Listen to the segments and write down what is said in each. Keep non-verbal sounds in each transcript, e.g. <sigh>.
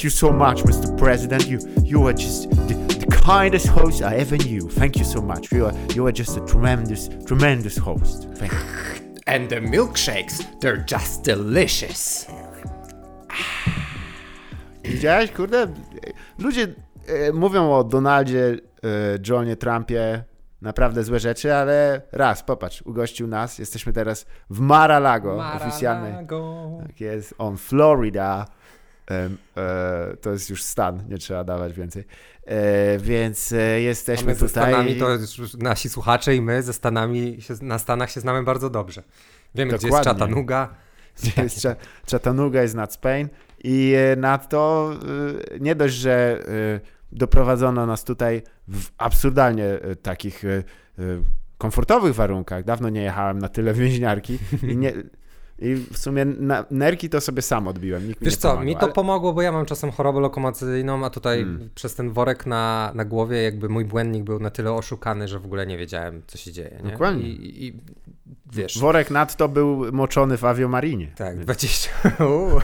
Thank you so much, Mr. President. You you are just the, the kindest host I ever knew. Thank you so much. You are you are just a tremendous tremendous host. Thank you. <laughs> And the milkshakes, they're just delicious. <sighs> Widziałeś, kurde? Ludzie e, mówią o Donaldzie, e, Johnie Trumpie naprawdę złe rzeczy, ale raz, popatrz, ugościł nas. Jesteśmy teraz w Mar-a-Lago, oficjalnej. Tak jest, on Florida. E, to jest już stan, nie trzeba dawać więcej. E, więc e, jesteśmy ze tutaj. Stanami, to już nasi słuchacze i my ze Stanami, się, na Stanach się znamy bardzo dobrze. Wiemy, gdzie jest Dokładnie. Chattanooga. Gdzie jest Cha- Chattanooga jest nad Spain i nadto nie dość, że doprowadzono nas tutaj w absurdalnie takich komfortowych warunkach. Dawno nie jechałem na tyle <laughs> więźniarki i, nie, i w sumie na, nerki to sobie sam odbiłem. Nikt mi Wiesz nie co, pomagał, mi to ale- pomogło, bo ja mam czasem chorobę lokomocyjną, a tutaj Mm. przez ten worek na, na głowie jakby mój błędnik był na tyle oszukany, że w ogóle nie wiedziałem, co się dzieje. Nie? Dokładnie. I, i wiesz... Worek nadto był moczony w awiomarinie. Tak, Więc- 20. Uuu.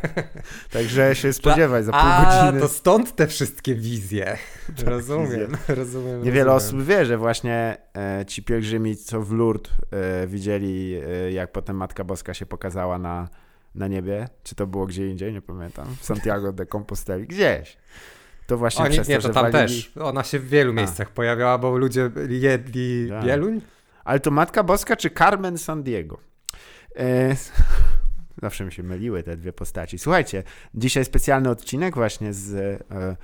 <laughs> Także się spodziewaj za pół A, godziny. to stąd te wszystkie wizje. Rozumiem, rozumiem. Niewiele rozumiem. osób wie, że właśnie e, ci pielgrzymi, co w Lourdes e, widzieli, e, jak potem Matka Boska się pokazała na, na niebie, czy to było gdzie indziej, nie pamiętam, w Santiago de Composteli, gdzieś. To właśnie Oni, przez nie, to, to że tam walili... też. Ona się w wielu miejscach pojawiała, bo ludzie jedli Tak. bieluń. Ale to Matka Boska czy Carmen San Diego? E, zawsze mi się myliły te dwie postaci. Słuchajcie, dzisiaj specjalny odcinek właśnie z e,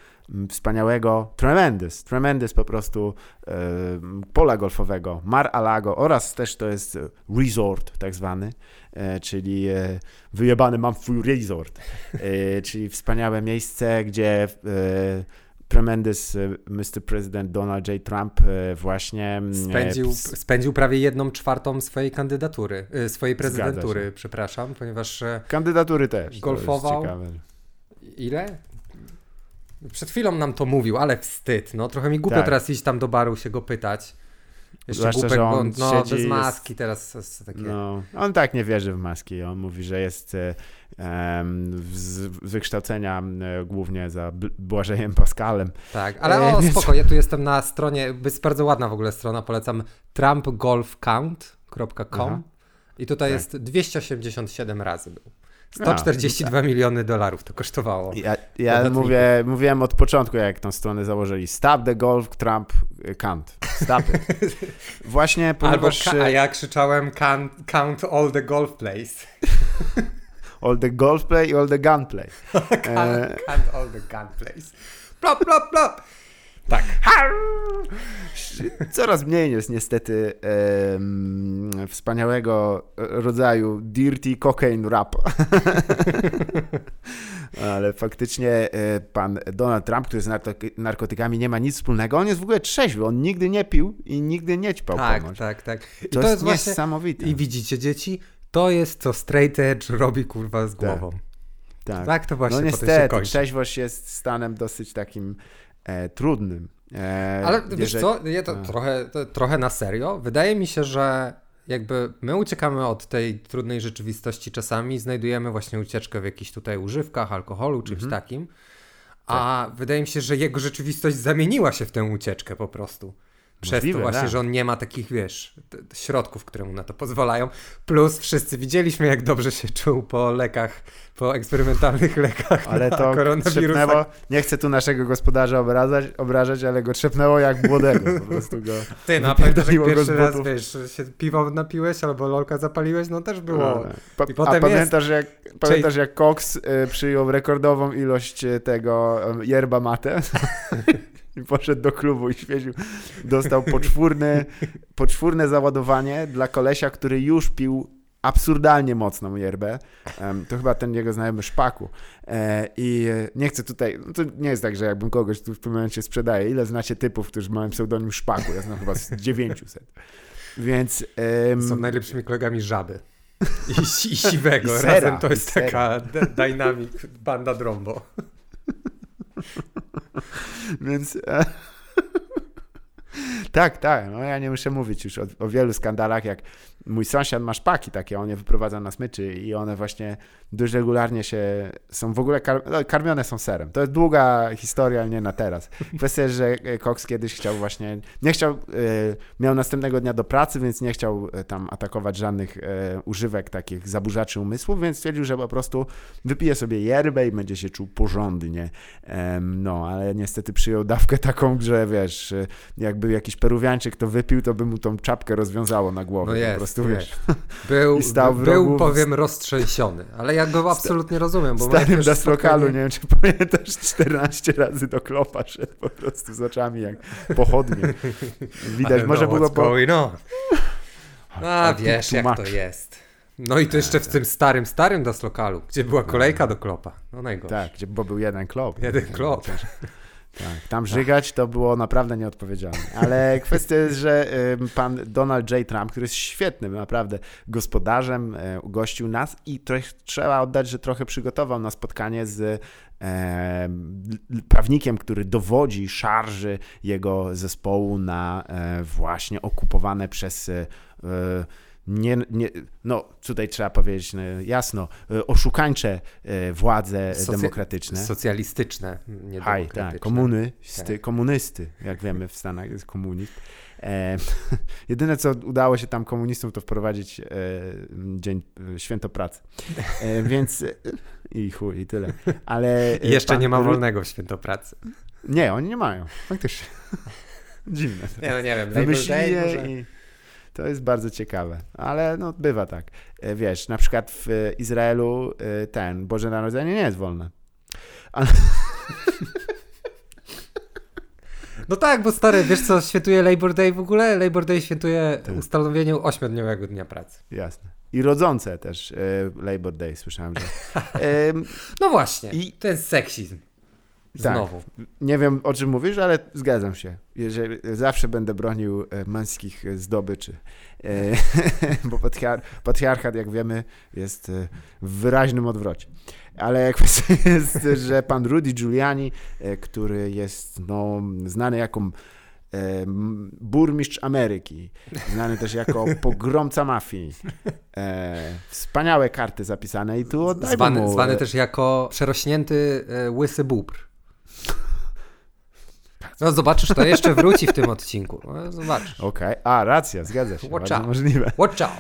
wspaniałego Tremendous, Tremendous po prostu e, pola golfowego, Mar-a-Lago oraz też to jest resort tak zwany, e, czyli e, wyjebany mam twój resort, e, czyli wspaniałe miejsce, gdzie e, Tremendous e, Mr. President Donald J. Trump e, właśnie Spędził, e, ps- spędził prawie jedną czwartą swojej kandydatury, swojej prezydentury, przepraszam, ponieważ Kandydatury też. Golfował. ile? Przed chwilą nam to mówił, ale wstyd. No trochę mi głupio Tak. teraz iść tam do baru się go pytać. Jeszcze Zwłaszcza, że on no, siedzi, bez jest- maski teraz to jest takie. No, on tak nie wierzy w maski. On mówi, że jest em, z wykształcenia e, głównie za Błażejem Pascalem. Tak, ale E, o, więc- spoko, ja tu jestem na stronie, jest bardzo ładna w ogóle strona, polecam trumpgolfcount.com i tutaj Tak. jest 287 razy był. 142 miliony dolarów to kosztowało. Ja, ja mówię, mówiłem od początku, jak tą stronę założyli. Stop the golf, Trump e, can't. Stop it. <laughs> Właśnie Albo ponieważ ka- a e, ja krzyczałem count, count all the golf plays. <laughs> all the golf play i all the gunplay. <laughs> count, E, count all the gun plays. Plop, plop, plop. Tak. Coraz mniej jest niestety wspaniałego rodzaju dirty cocaine rap. <laughs> Ale faktycznie e, pan Donald Trump, który z narko- narkotykami nie ma nic wspólnego, on jest w ogóle trzeźwy, on nigdy nie pił i nigdy nie ćpał Tak, tak, tak. I To, jest, niesamowite. I widzicie dzieci, to jest co straight edge robi kurwa z głową. tak. Tak, to właśnie no niestety, trzeźwość jest stanem dosyć takim e, trudnym. E, Ale wiesz jeżeli- co, ja to trochę, to, trochę na serio. Wydaje mi się, że jakby my uciekamy od tej trudnej rzeczywistości czasami znajdujemy właśnie ucieczkę w jakichś tutaj używkach, alkoholu, czymś Mhm. takim. A wydaje mi się, że jego rzeczywistość zamieniła się w tę ucieczkę po prostu. Przez Możliwe, to właśnie, tak. że on nie ma takich, wiesz, środków, które mu na to pozwalają. Plus wszyscy widzieliśmy, jak dobrze się czuł po lekach, po eksperymentalnych <laughs> lekach Ale to trzepnęło, nie chcę tu naszego gospodarza obrażać, obrażać, ale go trzepnęło jak młodego, po prostu go. Ty, no a pamiętasz, jak pierwszy raz, wiesz, się piwo napiłeś albo lolka zapaliłeś, no też było. Pa, I potem a pamiętasz jak, pamiętasz jak Cox y, przyjął rekordową ilość y, tego um, yerba mate? <laughs> Poszedł do klubu i świecił. Dostał poczwórne, poczwórne załadowanie dla kolesia, który już pił absurdalnie mocną yerbę. To chyba ten jego znajomy Szpaku. E, I e, nie chcę tutaj, no to nie jest tak, że jakbym kogoś tu w tym momencie sprzedaję. Ile znacie typów, którzy mają pseudonim Szpaku? Ja znam chyba z 900. Więc... em, Są najlepszymi kolegami żaby. I, i siwego. I sera, Razem to jest taka dynamic banda drombo. <laughs> Więc. E, <laughs> tak, tak. No ja nie muszę mówić już o, o wielu skandalach, jak mój sąsiad ma szpaki takie, on je wyprowadza na smyczy i one właśnie dość regularnie się, są w ogóle kar no, karmione są serem. To jest długa historia, ale nie na teraz. <laughs> Kwestia jest, że Cox kiedyś chciał właśnie, nie chciał, e, miał następnego dnia do pracy, więc nie chciał e, tam atakować żadnych e, używek takich zaburzaczy umysłu, więc stwierdził, że po prostu wypije sobie yerbę i będzie się czuł porządnie. No, ale niestety przyjął dawkę taką, że wiesz, jakby jakiś peruwiańczyk to wypił, to by mu tą czapkę rozwiązało na głowę. No jest, wiesz. <laughs> Był, był powiem roztrzęsiony, ale ja go absolutnie rozumiem. Bo w starym lokalu, nie wiem czy pamiętasz, <laughs> 14 razy do klopa szedł po prostu z oczami jak pochodnie. <laughs> Widać, może no, było... Po... A, wiesz jak to jest. No i to jeszcze w tym starym, starym lokalu, gdzie była kolejka do klopa. No najgorsze. Tak, gdzie, bo był jeden klop. Jeden klop. Tak, tam żygać to było naprawdę nieodpowiedzialne. Ale <laughs> kwestia jest, że pan Donald J. Trump, który jest świetnym naprawdę gospodarzem, ugościł nas i trochę, trzeba oddać, że trochę przygotował na spotkanie z e, prawnikiem, który dowodzi szarży jego zespołu na e, właśnie okupowane przez e, nie, nie, no tutaj trzeba powiedzieć no, jasno, e, oszukańcze e, władze Socja demokratyczne. Socjalistyczne, nie Haj, tak, komuny, tak. komunisty, jak wiemy w Stanach jest komunizm. E, <laughs> jedyne, co udało się tam komunistom, to wprowadzić e, dzień, e, święto pracy. E, <laughs> więc i chuj, i tyle. Ale I jeszcze pan, nie ma wolnego święto pracy. Nie, oni nie mają, faktycznie. <laughs> Dziwne. Nie, no nie wiem, Wymyślili i to jest bardzo ciekawe, ale no bywa tak. E, wiesz, na przykład w Izraelu e, ten Boże Narodzenie nie jest wolne. Ale... <laughs> No tak, bo stary, wiesz co świętuje Labor Day w ogóle? Labor Day świętuje tak. ustanowieniu ośmiodniowego dnia pracy. Jasne. I rodzące też e, Labor Day, słyszałem, że... <laughs> no właśnie, i to jest seksizm. Tak. Znowu. Tak. Nie wiem o czym mówisz, ale zgadzam się. Jeżeli, zawsze będę bronił e, męskich zdobyczy. E, <laughs> bo patriar patriarchat, jak wiemy, jest e, w wyraźnym odwrocie. Ale <laughs> kwestia jest, że pan Rudy Giuliani, który jest no, znany jako burmistrz Ameryki, znany też jako pogromca mafii. wspaniałe karty zapisane i tu oddajmy zwany, mu... Zwany też jako przerośnięty łysy bóbr. No zobaczysz, to jeszcze wróci w tym odcinku. No, zobaczysz. Okej, okay. a racja, zgadza się. Watch out. możliwe. Watch out.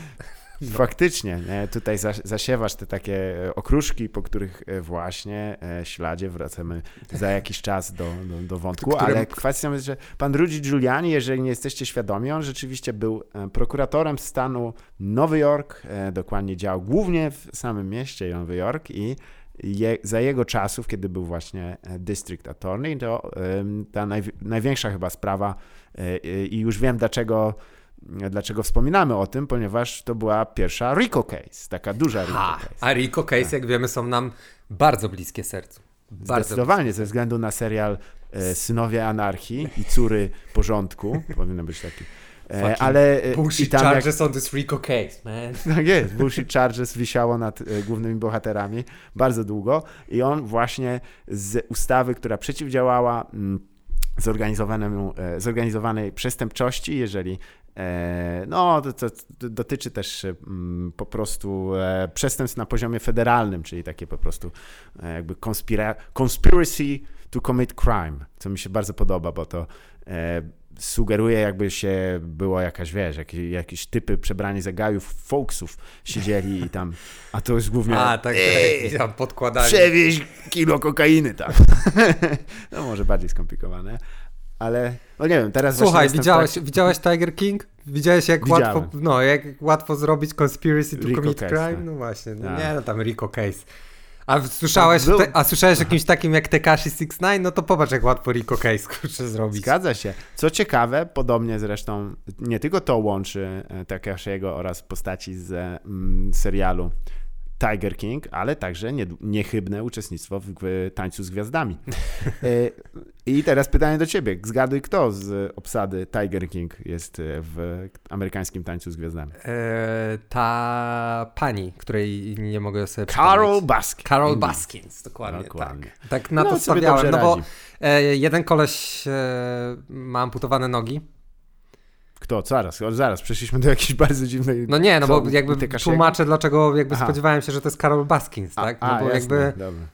<laughs> Faktycznie, nie? tutaj zasiewasz te takie e, okruszki, po których e, właśnie e, śladzie wracamy za jakiś czas do, do, do wątku, Którym... ale kwestią jest, że pan Rudy Giuliani, jeżeli nie jesteście świadomi, on rzeczywiście był prokuratorem stanu Nowy Jork, dokładnie działał głównie w samym mieście Nowy Jork i je, za jego czasów, kiedy był właśnie e, district attorney, to ta naj, największa chyba sprawa e, e, i już wiem dlaczego Dlaczego wspominamy o tym? Ponieważ to była pierwsza RICO case, taka duża RICO ha, case. A RICO case, tak. jak wiemy, są nam bardzo bliskie sercu. Bardzo Zdecydowanie, bliskie. ze względu na serial Synowie Anarchii i Córy Porządku, <laughs> powinien być taki E, ale e, bullshit tam charges jak... on this Rico case, man. <laughs> Tak jest, bullshit charges wisiało nad e, głównymi bohaterami bardzo długo i on właśnie z ustawy, która przeciwdziałała mm, zorganizowanej przestępczości, jeżeli no, to, to, dotyczy też mm, po prostu przestępstw na poziomie federalnym, czyli takie po prostu jakby conspira- conspiracy to commit crime, co mi się bardzo podoba, bo to sugeruje, jakby się było jakaś, wiesz, jakieś, jakieś typy przebrani za gajów, folksów siedzieli i tam, a to jest głównie... A, tak, ej, tam podkładali. Przewieź kilo kokainy tam. <laughs> no może bardziej skomplikowane, ale no nie wiem, teraz Słuchaj, widziałeś, tak... widziałeś Tiger King? Widziałeś jak łatwo, no, jak łatwo zrobić conspiracy to Rico commit case, crime? Tak. No właśnie, no, tak. nie, no tam Rico Case. A słyszałeś, tak, te, a słyszałeś o kimś takim jak Tekashi 69? No to popatrz, jak łatwo Rico Case kurczę zrobić. Zgadza się. Co ciekawe, podobnie zresztą, nie tylko to łączy e, Tekashiego oraz postaci z mm, serialu Tiger King, ale także nie, niechybne uczestnictwo w, w Tańcu z Gwiazdami. <laughs> E, I teraz pytanie do ciebie. Zgaduj, kto z obsady Tiger King jest e, w amerykańskim Tańcu z Gwiazdami? E, ta pani, której nie mogę sobie Carol Baskins. Carol Baskins, dokładnie, dokładnie. tak. Tak na no, to stawiałem, no bo e, jeden koleś e, ma amputowane nogi, Kto? Zaraz, zaraz, przeszliśmy do jakiejś bardzo dziwnej... No nie, no bo jakby tłumaczę, dlaczego jakby Aha. spodziewałem się, że to jest Karol Baskins, tak? No a, bo jasne, jakby... Dobra.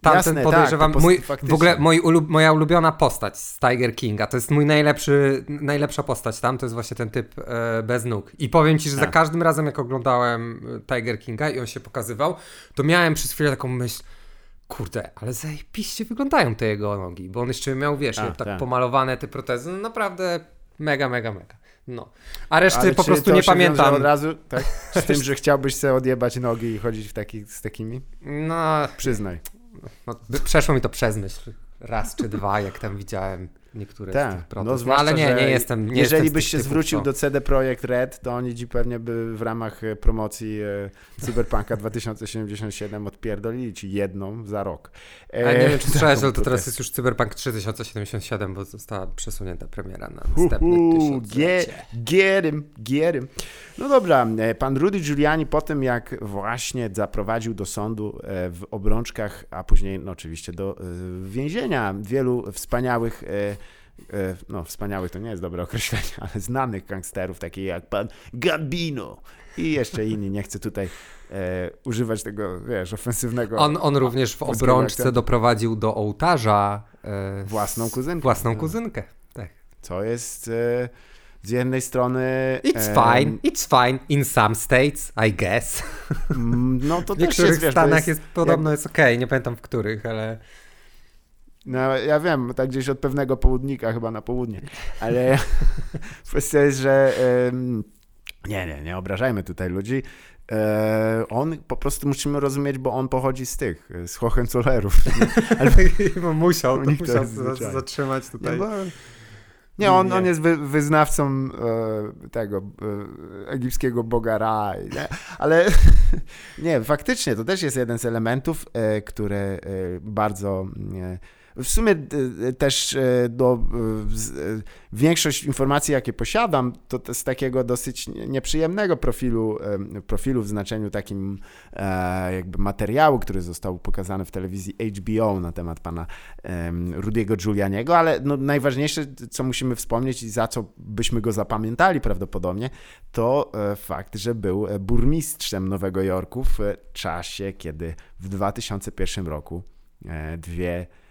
Tamten Jasne, podejrzewam, tak, mój, w ogóle ulub, moja ulubiona postać z Tiger Kinga, to jest mój najlepszy, najlepsza postać tam, to jest właśnie ten typ e, bez nóg. I powiem ci, że tak. za każdym razem jak oglądałem e, Tiger Kinga i on się pokazywał, to miałem przez chwilę taką myśl, kurde, ale zajebiście wyglądają te jego nogi, bo on jeszcze miał, wiesz, A, tak, tak pomalowane te protezy, no naprawdę mega, mega, mega. No. A reszty Ale po prostu nie pamiętam. od razu tak, z tym, <laughs> że chciałbyś sobie odjebać nogi i chodzić w taki, z takimi? No. Przyznaj. No, przeszło mi to przez myśl. Raz czy dwa, jak tam widziałem niektóre Ta, z tych protest. No, no, ale nie, nie jestem. Nie jeżeli jestem byś się zwrócił do CD Projekt Red, to oni ci pewnie by w ramach e, promocji e, Cyberpunka <laughs> 2077 odpierdolili ci jedną za rok. E, A nie wiem, czy słyszałeś, ale to teraz jest już Cyberpunk 3077, bo została przesunięta premiera na następny tysiąclecie. Get him, get him. No dobra, e, pan Rudy Giuliani po tym, jak właśnie zaprowadził do sądu w obrączkach, a później no, oczywiście do więzienia wielu wspaniałych no wspaniałych to nie jest dobre określenie, <laughs> ale znanych gangsterów, takich jak pan Gambino i jeszcze inni, nie chcę tutaj e, używać tego, wiesz, ofensywnego. On, on również w obrączce doprowadził do ołtarza e, własną kuzynkę. Własną no. kuzynkę, tak. Co jest e, z jednej strony... It's fine, it's fine in some states, I guess. Mm, no to w niektórych jest, stanach jest, jest, podobno jak... jest okej, okay. nie pamiętam w których, ale... No ja wiem, tak gdzieś od pewnego południka chyba na południe, ale <laughs> kwestia jest, że nie, nie, nie obrażajmy tutaj ludzi. E, on po prostu musimy rozumieć, bo on pochodzi z tych, z Hohenzollerów. <laughs> Ale musiał, to musiał to zatrzymać tutaj. Nie, bo, nie, on, on jest wy, wyznawcą e, tego e, egipskiego boga Ra, nie? ale <laughs> nie, faktycznie to też jest jeden z elementów, e, które e, bardzo w sumie e, też e, do, e, większość informacji, jakie posiadam, to z takiego dosyć nieprzyjemnego profilu, profilu w znaczeniu takim jakby materiału, który został pokazany w telewizji HBO na temat pana Rudiego Giulianiego, ale no najważniejsze, co musimy wspomnieć i za co byśmy go zapamiętali prawdopodobnie, to fakt, że był burmistrzem Nowego Jorku w czasie, kiedy w 2001 roku dwie E,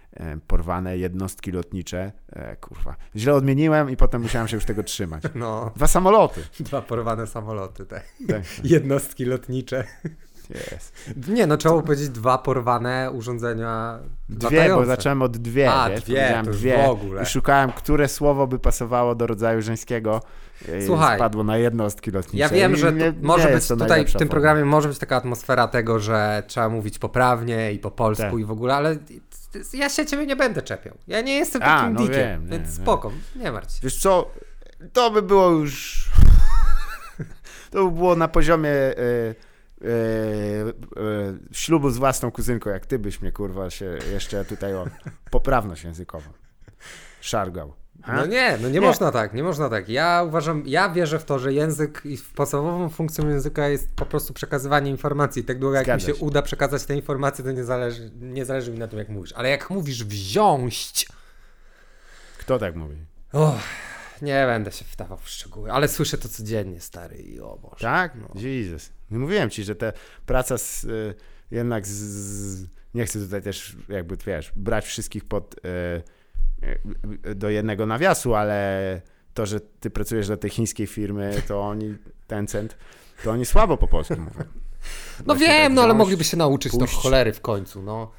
porwane jednostki lotnicze. E, kurwa, źle odmieniłem i potem musiałem się już tego trzymać. <laughs> No. Dwa samoloty. Dwa porwane samoloty, tak. tak. <laughs> Jednostki lotnicze. Yes. Nie, no trzeba powiedzieć dwa porwane urządzenia Dwie, latające. bo zacząłem od dwie, A, wiesz? dwie, to dwie w ogóle. I szukałem, które słowo by pasowało do rodzaju żeńskiego. Słuchaj, spadło na jednostki lotnicze. Ja wiem, że nie, może nie być tutaj w tym programie może być taka atmosfera tego, że trzeba mówić poprawnie i po polsku tak. i w ogóle, ale ja się ciebie nie będę czepiał. Ja nie jestem takim A, no dikiem, wiem, więc nie, spoko, nie. nie martw się. Wiesz co, to by było już... <laughs> to by było na poziomie... Y E, e, ślubu z własną kuzynką, jak ty byś mnie, kurwa, się jeszcze tutaj o poprawność językową szargał. Ha? No nie, no nie, nie, można tak, nie można tak. Ja uważam, ja wierzę w to, że język i podstawową funkcją języka jest po prostu przekazywanie informacji. Tak długo jak mi się, się, uda przekazać te informacje, to nie zależy, nie zależy mi na tym, jak mówisz. Ale jak mówisz wziąć... Kto tak mówi? Oh, nie będę się wdawał w szczegóły, ale słyszę to codziennie, stary, i o Boże. Tak? No. Jesus. Mówiłem ci, że ta praca z, y, jednak z, nie chcę tutaj też jakby, wiesz, brać wszystkich pod y, do jednego nawiasu, ale to, że ty pracujesz dla tej chińskiej firmy, to oni, Tencent, to oni słabo po polsku mówią. No Właśnie wiem, tak no ale mogliby się nauczyć puść. cholery w końcu, no.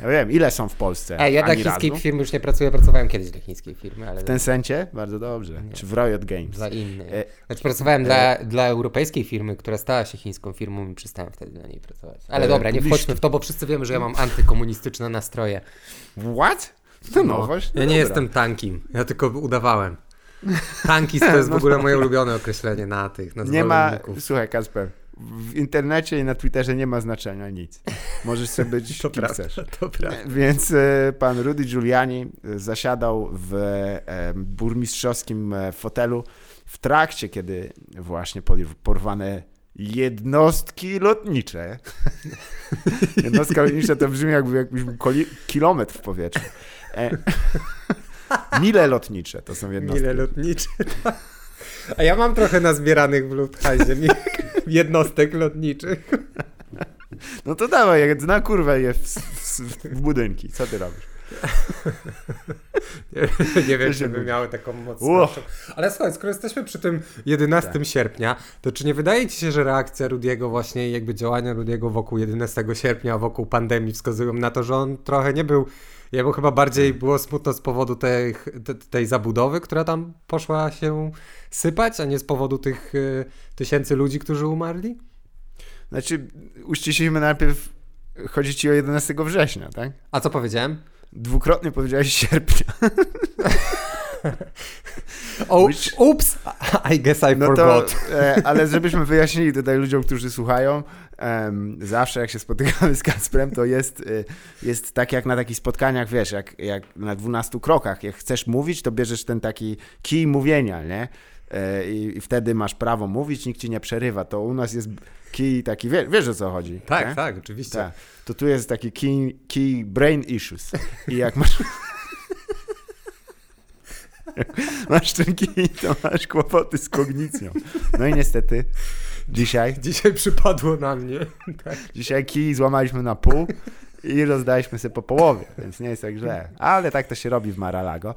Ja wiem, ile są w Polsce? Ej, ja dla chińskiej razu? firmy już nie pracuję, pracowałem kiedyś dla chińskiej firmy. Ale... W ten sensie? Bardzo dobrze. Nie. Czy w Riot Games? Dla innej. E... Znaczy pracowałem e... dla, dla europejskiej firmy, która stała się chińską firmą i przestałem wtedy na niej pracować. Ale e... dobra, nie wchodźmy w to, bo wszyscy wiemy, że ja mam antykomunistyczne nastroje. What? To no, nowość? No ja nie jestem tankim, ja tylko udawałem. <laughs> Tankist to jest w ogóle moje ulubione określenie na tych, na Nie ma, słuchaj Kasper, w internecie i na Twitterze nie ma znaczenia nic. Możesz sobie być <laughs> to kim prawda, chcesz. To prawda. Więc e, pan Rudy Giuliani e, zasiadał w e, burmistrzowskim fotelu w trakcie, kiedy właśnie porwane jednostki lotnicze. <laughs> Jednostka lotnicza to brzmi jakby jakbyś był kilometr w powietrzu. Mile lotnicze to są jednostki. Mile lotnicze, tak. A ja mam trochę nazbieranych w Lufthansa <laughs> jednostek lotniczych. No to dawaj, na kurwę je w, w, w budynki. Co ty robisz? nie, nie wiem, czy by miały taką mocną. Ale słuchaj, skoro jesteśmy przy tym 11 tak. sierpnia, to czy nie wydaje ci się, że reakcja Rudiego właśnie, jakby działania Rudiego wokół 11 sierpnia, wokół pandemii wskazują na to, że on trochę nie był Jemu chyba bardziej tak. było smutno z powodu tej, tej zabudowy, która tam poszła się sypać, a nie z powodu tych y, tysięcy ludzi, którzy umarli? Znaczy, uściślimy najpierw, chodzi ci o 11 września, tak? A co powiedziałem? Dwukrotnie powiedziałeś sierpnia. o, Ups, I guess I no forgot. To, e, ale żebyśmy wyjaśnili tutaj ludziom, którzy słuchają, zawsze jak się spotykamy z Kasprem, to jest, e, jest tak jak na takich spotkaniach, wiesz, jak, jak na 12 krokach. Jak chcesz mówić, to bierzesz ten taki kij mówienia, nie? E, I, I, wtedy masz prawo mówić, nikt ci nie przerywa. To u nas jest key taki, wie, wiesz o co chodzi? Tak, nie? tak, oczywiście. Tak. To tu jest taki key, key brain issues. I jak masz... <laughs> masz ten kij, to masz kłopoty z kognicją. No i niestety dzisiaj... Dzisiaj przypadło na mnie. <laughs> Tak. Dzisiaj kij złamaliśmy na pół i rozdaliśmy sobie po połowie, więc nie jest tak źle. Ale tak to się robi w Maralago.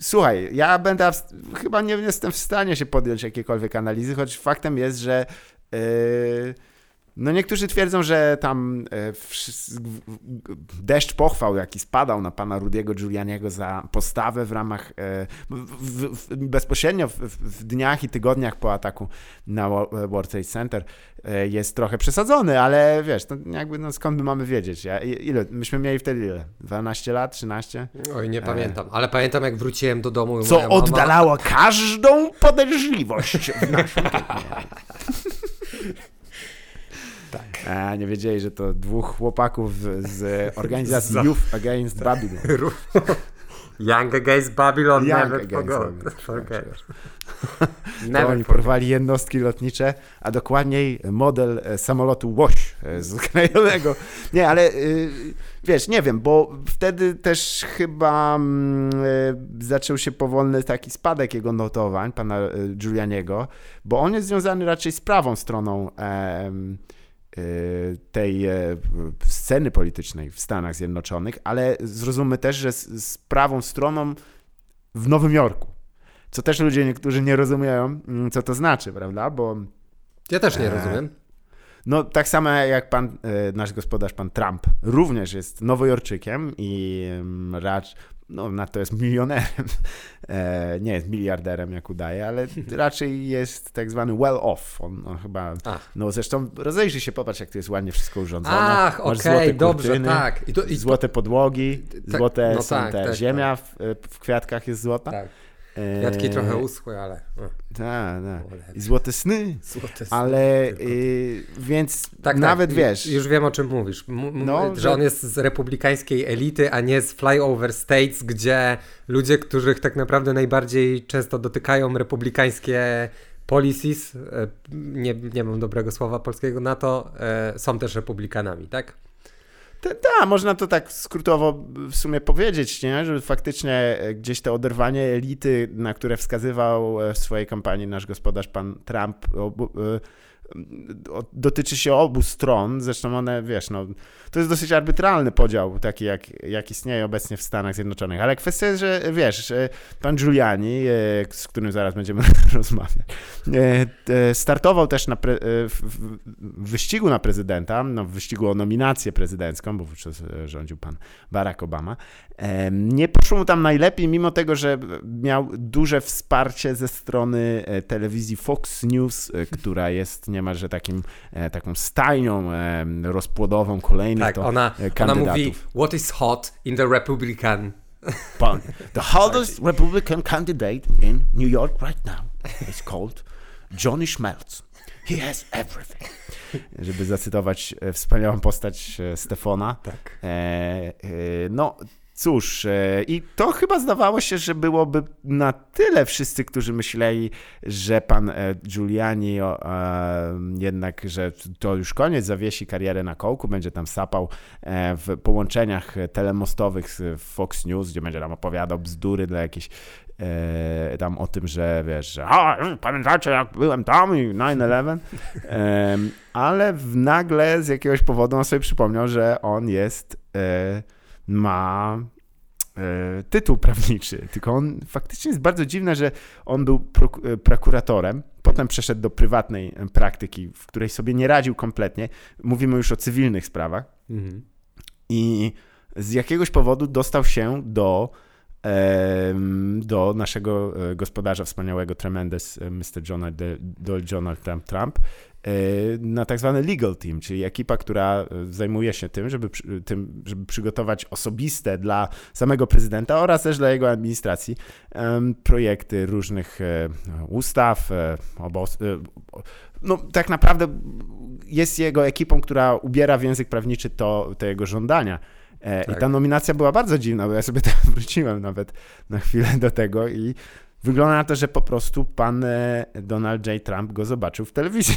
Słuchaj, ja będę, chyba nie jestem w stanie się podjąć jakiejkolwiek analizy, choć faktem jest, że yy, no niektórzy twierdzą, że tam e, deszcz pochwał, jaki spadał na pana Rudiego Giulianiego za postawę w ramach, e, w, w, bezpośrednio w, w, dniach i tygodniach po ataku na World Trade Center e, jest trochę przesadzony, ale wiesz, to jakby no skąd my mamy wiedzieć? Ja, ile? Myśmy mieli wtedy ile? 12 lat, 13? Oj, nie pamiętam, ale pamiętam jak wróciłem do domu. Co oddalało mama... każdą podejrzliwość w naszym <laughs> Tak. A nie wiedzieli, że to dwóch chłopaków z organizacji <laughs> Youth Against tak. <laughs> Babylon. Young Against Babylon, Young never against forgot. <laughs> Never oni porwali jednostki lotnicze, a dokładniej model e, samolotu Łoś e, z krajowego. Nie, ale y, wiesz, nie wiem, bo wtedy też chyba mm, e, zaczął się powolny taki spadek jego notowań, pana Giulianiego, bo on jest związany raczej z prawą stroną tej e, sceny politycznej w Stanach Zjednoczonych, ale zrozummy też, że z, z prawą stroną w Nowym Jorku. Co też ludzie niektórzy nie rozumieją, mm, co to znaczy, prawda? Bo. Ja też nie e, rozumiem. No, tak samo jak pan, e, nasz gospodarz, pan Trump, również jest nowojorczykiem i mm, raczej no, na to jest milionerem, <laughs> e, nie jest miliarderem, jak udaje, ale <laughs> raczej jest tak zwany well off. On, on chyba, Ach. no zresztą rozejrzyj się, popatrz, jak to jest ładnie wszystko urządzone. Ach, okej, okay, dobrze, kurtyny, tak. I to, i złote podłogi, tak, złote no tak, te, tak, ziemia w, w, kwiatkach jest złota. Tak. Kwiatki e, trochę uschły, ale... Tak, tak. I złote sny. Złote sny. Ale y, więc tak, tak. nawet tak. wiesz... Już wiem o czym mówisz. M no, że, że on jest z republikańskiej elity, a nie z flyover states, gdzie ludzie, których tak naprawdę najbardziej często dotykają republikańskie policies, e, nie, nie mam dobrego słowa polskiego na to, e, są też republikanami, tak? Tak, można to tak skrótowo w sumie powiedzieć, nie? że faktycznie e, gdzieś to oderwanie elity, na które wskazywał e, w swojej kampanii nasz gospodarz pan Trump, e, dotyczy się obu stron, zresztą one, wiesz, no, to jest dosyć arbitralny podział, taki jak, jak istnieje obecnie w Stanach Zjednoczonych, ale kwestia jest, że wiesz, pan Giuliani, z którym zaraz będziemy <laughs> rozmawiać, startował też pre, w wyścigu na prezydenta, no, w wyścigu o nominację prezydencką, bo wówczas rządził pan Barack Obama. Nie poszło mu tam najlepiej, mimo tego, że miał duże wsparcie ze strony e, telewizji Fox News, e, która jest niemalże takim, e, taką stajnią rozpłodową kolejnych tak, to ona, kandydatów. Ona mówi, what is hot in the Republican <laughs> The hottest Republican candidate in New York right now is called Johnny Schmelz. He has everything. <laughs> Żeby zacytować wspaniałą postać Stefona. Tak. E, e, no, Cóż, e, i to chyba zdawało się, że byłoby na tyle wszyscy, którzy myśleli, że pan e, Giuliani jednak, że to już koniec, zawiesi karierę na kołku, będzie tam sapał e, w połączeniach telemostowych z Fox News, gdzie będzie tam opowiadał bzdury dla jakiejś tam o tym, że wiesz, że a, pamiętacie jak byłem tam i 9-11, ale nagle z jakiegoś powodu on sobie przypomniał, że on jest ma e, tytuł prawniczy, tylko on faktycznie jest bardzo dziwne, że on był e, prokuratorem, potem przeszedł do prywatnej praktyki, w której sobie nie radził kompletnie. Mówimy już o cywilnych sprawach. Mhm. I z jakiegoś powodu dostał się do, do naszego e, gospodarza wspaniałego, Tremendous Mr. Donald, Donald Trump, E, na tak zwany legal team, czyli ekipa, która e, zajmuje się tym żeby, tym, żeby przygotować osobiste dla samego prezydenta oraz też dla jego administracji projekty różnych e, ustaw, obos, no tak naprawdę jest jego ekipą, która ubiera w język prawniczy to, te jego żądania. Tak. I ta nominacja była bardzo dziwna, bo ja sobie tam <laughs> wróciłem nawet na chwilę do tego i Wygląda na to, że po prostu pan e, Donald J. Trump go zobaczył w telewizji.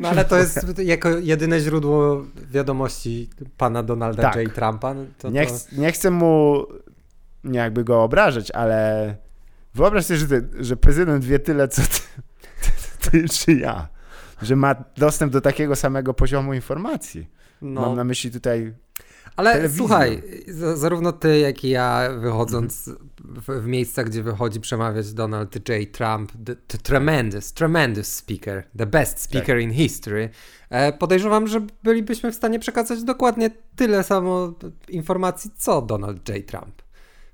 No ale to jest jako jedyne źródło wiadomości pana Donalda tak. J. Trumpa. No to, nie, ch nie, chcę mu jakby go obrażać, ale wyobraź sobie, że, ty, że prezydent wie tyle, co ty, ty, <laughs> ty, czy ja. Że ma dostęp do takiego samego poziomu informacji. No. Mam na myśli tutaj ale telewizję. słuchaj, zarówno ty, jak i ja, wychodząc mm -hmm. w, w miejsca, gdzie wychodzi przemawiać Donald J. Trump, the, the tremendous, tremendous speaker, the best speaker tak. in history, e, podejrzewam, że bylibyśmy w stanie przekazać dokładnie tyle samo informacji, co Donald J. Trump.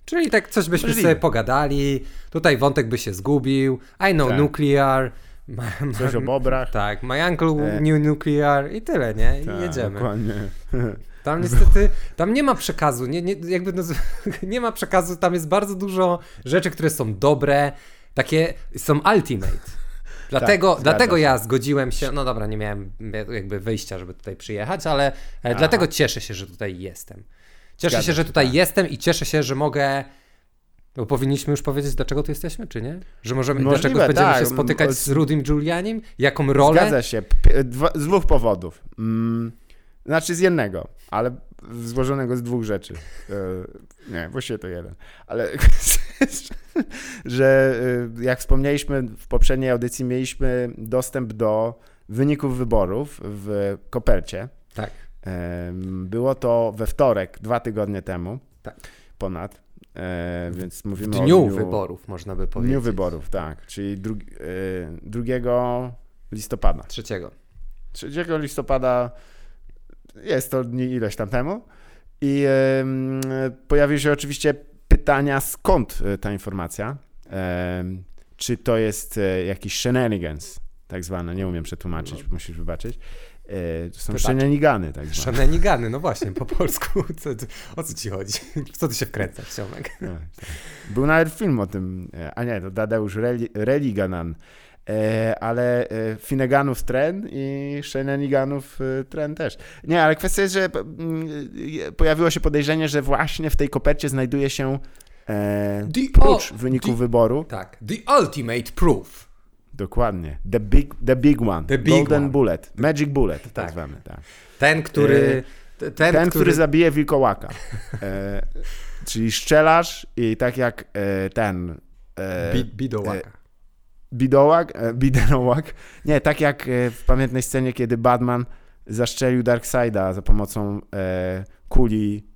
Czyli tak coś byśmy Możliwe. sobie pogadali, tutaj wątek by się zgubił, I know tak. nuclear, <laughs> Coś o bobrach. Tak, my uncle e. knew nuclear i tyle, nie? I tak, jedziemy. Dokładnie. <laughs> Tam <laughs> niestety, tam nie ma przekazu, nie, nie, jakby no, nie ma przekazu, tam jest bardzo dużo rzeczy, które są dobre, takie są ultimate. Dlatego, tak, dlatego ja zgodziłem się, no dobra, nie miałem jakby wyjścia, żeby tutaj przyjechać, ale e, Aha. dlatego cieszę się, że tutaj jestem. Cieszę Zgadza się, że tutaj tak. jestem i cieszę się, że mogę bo powinniśmy już powiedzieć, dlaczego tu jesteśmy, czy nie? Że możemy, Możliwe, dlaczego będziemy tak. się spotykać z Rudim Giulianim? Jaką rolę? Zgadza się. Dwa, z dwóch powodów. Mm, znaczy z jednego, ale złożonego z dwóch rzeczy. E, nie, właściwie to jeden. Ale <laughs> że e, jak wspomnieliśmy w poprzedniej audycji, mieliśmy dostęp do wyników wyborów w kopercie. Tak. Było to we wtorek, dwa tygodnie temu. Tak. Ponad. E, więc mówimy w dniu, o dniu wyborów, można by powiedzieć. Dniu wyborów, tak. Czyli dru, e, 2 listopada. Trzeciego. 3 listopada jest to dni ileś tam temu. I e, pojawiły się oczywiście pytania, skąd e, ta informacja. E, czy to jest e, jakiś shenanigans, tak zwane, nie umiem przetłumaczyć, no. musisz wybaczyć. E, to są shenanigany, tak zwane. Shenanigany, no właśnie, po <laughs> polsku. Co, o co ci chodzi? Co ty się wkręcasz, Ciomek? No, tak. Był nawet film o tym, a nie, to Tadeusz Religanan, E, ale e, Finneganów tren i Shenaniganów e, tren też. Nie, ale kwestia jest, że pojawiło się podejrzenie, że właśnie w tej kopercie znajduje się the, prócz wyniku the, wyboru. Tak, the ultimate proof. Dokładnie. The big, the big one. The big Golden one. Bullet. Magic Bullet, tak, tak zwany. Tak. Ten, który... Ten, ten który... który zabije wilkołaka. e, czyli szczelasz i tak jak e, ten... E, Bidołaka. Bidołak, e, Biderołak. Nie, tak jak e, w pamiętnej scenie, kiedy Batman zaszczelił Darkseida za pomocą e, kuli,